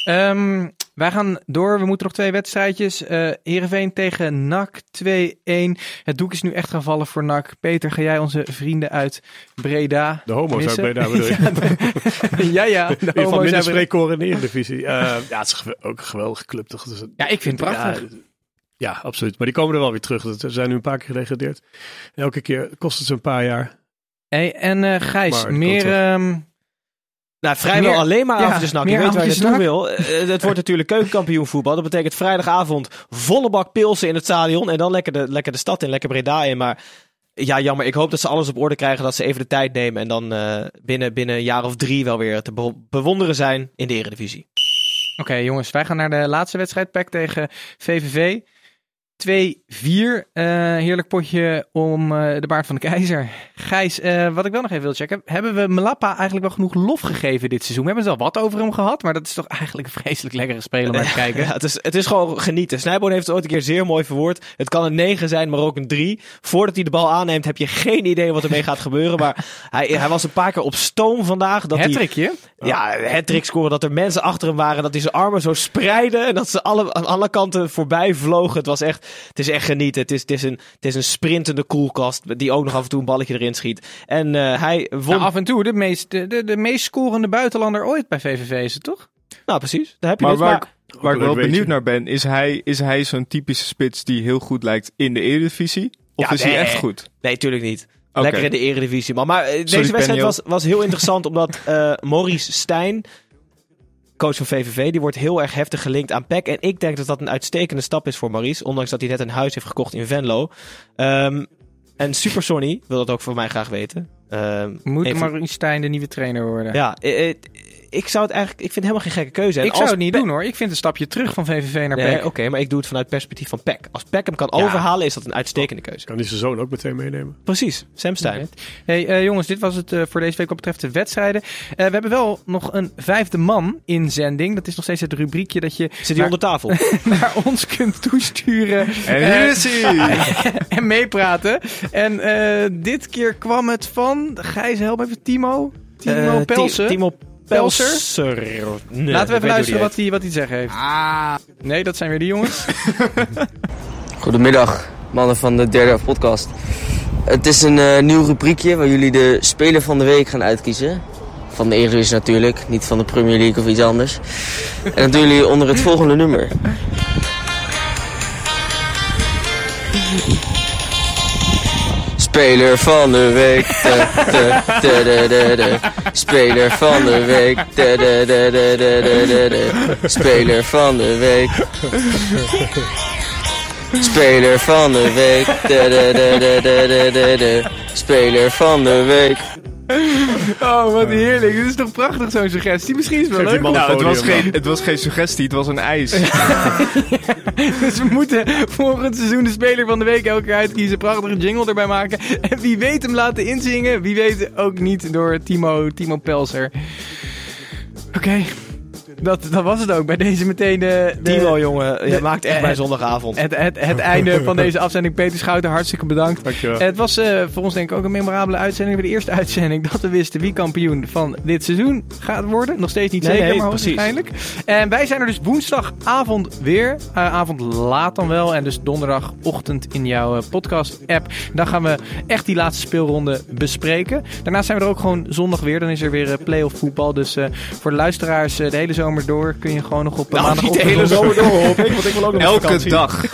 Ehm, wij gaan door. We moeten nog twee wedstrijdjes. Heerenveen tegen NAC 2-1. Het doek is nu echt gaan vallen voor NAC. Peter, ga jij onze vrienden uit Breda De homo's uit? Breda bedoel je. ja, de- ja, ja. De homo's minder spreekkoren in de Eredivisie. Eh ja, het is ook een geweldige club toch? Dus, Ja, ik vind het prachtig. Ja, ja, absoluut. Maar die komen er wel weer terug. Ze zijn nu een paar keer gedegradeerd. En elke keer kost het ze een paar jaar. Hey, en eh Gijs, meer... Nou, vrijwel Meer- alleen maar avondjes. Je weet waar je naartoe wil. Eh, het wordt natuurlijk keukenkampioen voetbal. Dat betekent vrijdagavond volle bak pilsen in het stadion. En dan lekker de, lekker de stad in, lekker Breda in. Maar ja, jammer. Ik hoop dat ze alles op orde krijgen. Dat ze even de tijd nemen. En dan eh, binnen, binnen een jaar of drie wel weer te be- bewonderen zijn in de Eredivisie. Oké jongens, wij gaan naar de laatste wedstrijd. PEC tegen VVV. 2-4. Eh, heerlijk potje om eh, de baard van de keizer. Gijs, eh, wat ik wel nog even wil checken. Hebben we Malappa eigenlijk wel genoeg lof gegeven dit seizoen? We hebben het wel wat over hem gehad. Maar dat is toch eigenlijk een vreselijk lekkere speler om naar te kijken. Ja, het, is, het is gewoon genieten. Snijboon heeft het ooit een keer zeer mooi verwoord. Het kan een 9 zijn, maar ook een 3. Voordat hij de bal aanneemt, heb je geen idee wat ermee gaat gebeuren. Maar hij, hij was een paar keer op stoom vandaag. Dat hij, Hattrickje. ja, het trick scoren. Dat er mensen achter hem waren. Dat hij zijn armen zo spreidde. En dat ze alle, aan alle kanten voorbij vlogen. Het was echt, het is echt genieten. Het is, het is, een, het is een sprintende koelkast. Die ook nog af en toe een balletje erin schiet. En eh, hij won. Nou, af en toe de meest, de, de, de meest scorende buitenlander ooit bij VVV is het toch? nou, precies. Daar heb je Maar het. waar, Maar, ik- waar ik wel benieuwd naar ben, is hij, is hij zo'n typische spits die heel goed lijkt in de Eredivisie? Of Ja, is hij echt goed? nee, tuurlijk niet. Lekker in de eredivisie, man. Maar eh, deze Sorry, wedstrijd was, was heel interessant omdat eh, Maurice Stijn, coach van VVV, die wordt heel erg heftig gelinkt aan PEC. En ik denk dat dat een uitstekende stap is voor Maurice, ondanks dat hij net een huis heeft gekocht in Venlo. Ehm, en Super Sonny wil dat ook voor mij graag weten. Ehm, Moet even- Maurice Stijn de nieuwe trainer worden? Ja, eh, eh, ik zou het eigenlijk, ik vind het helemaal geen gekke keuze. En ik zou het niet doen hoor. Ik vind een stapje terug van VVV naar Nee, PEC. oké, maar ik doe het vanuit het perspectief van PEC. Als PEC hem kan Ja. overhalen, is dat een uitstekende keuze. Kan die zijn zoon ook meteen meenemen? Precies, Sam Stein. Oké. Hey eh, jongens, dit was het eh, voor deze week wat betreft de wedstrijden. Eh, we hebben wel nog een vijfde man in zending. Dat is nog steeds het rubriekje dat je Zit hij naar, onder tafel? naar ons kunt toesturen. En hier is hij! en meepraten. En eh, dit keer kwam het van, Gijs, help even, Timo. Timo Eh, Ti- Pelsen. Timo Pelser? Pelser. Nee, Laten we even luisteren wat hij, wat hij te zeggen heeft. Ah, Nee, dat zijn weer die jongens. Goedemiddag, mannen van de derde podcast. Het is een eh, nieuw rubriekje waar jullie de speler van de week gaan uitkiezen. Van de Eredivisie natuurlijk, niet van de Premier League of iets anders. En dat doen jullie onder het volgende nummer. Speler van de week. De, de, de, de, de, de. Speler van de week. De, de, de, de, de, de, de, de. Speler van de week. Speler van de week. De, de, de, de, de, de, de, de. Speler van de week. Oh, wat heerlijk. Dit is toch prachtig zo'n suggestie. Misschien is het wel Geef leuk. Nou, het was, geen, het was geen suggestie, het was een ijs. Dus we moeten volgend seizoen de speler van de week elke keer uitkiezen. Prachtige jingle erbij maken. En wie weet hem laten inzingen. Wie weet ook niet door Timo, Timo Pelser. Oké. Dat, dat was het ook. Bij deze meteen de... de Timo, jongen, je de- maakt echt mijn zondagavond. Het, het, het einde van deze afzending. Peter Schouten, hartstikke bedankt. Dankjewel. Het was eh, voor ons denk ik ook een memorabele uitzending. Weer de eerste uitzending dat we wisten wie kampioen van dit seizoen gaat worden. Nog steeds niet Nee, zeker, nee, maar waarschijnlijk. En wij zijn er dus woensdagavond weer. Eh, avond laat dan wel. En dus donderdagochtend in jouw eh, podcast-app. Dan gaan we echt die laatste speelronde bespreken. Daarna zijn we er ook gewoon zondag weer. Dan is er weer eh, play-off voetbal. Dus eh, voor de luisteraars eh, de hele zomer door kun je gewoon nog op Nou, niet de hele zomer door, hoop ik, want ik wil ook nog Elke vakantie. dag.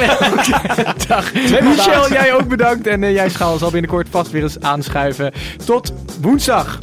dag. Michel, jij ook bedankt. En eh, jij Schaal zal binnenkort vast weer eens aanschuiven. Tot woensdag.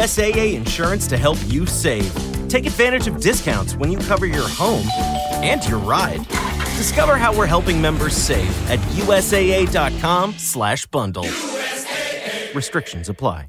USAA insurance to help you save. Take advantage of discounts when you cover your home and your ride. Discover how we're helping members save at USAA.com/bundle. Restrictions apply.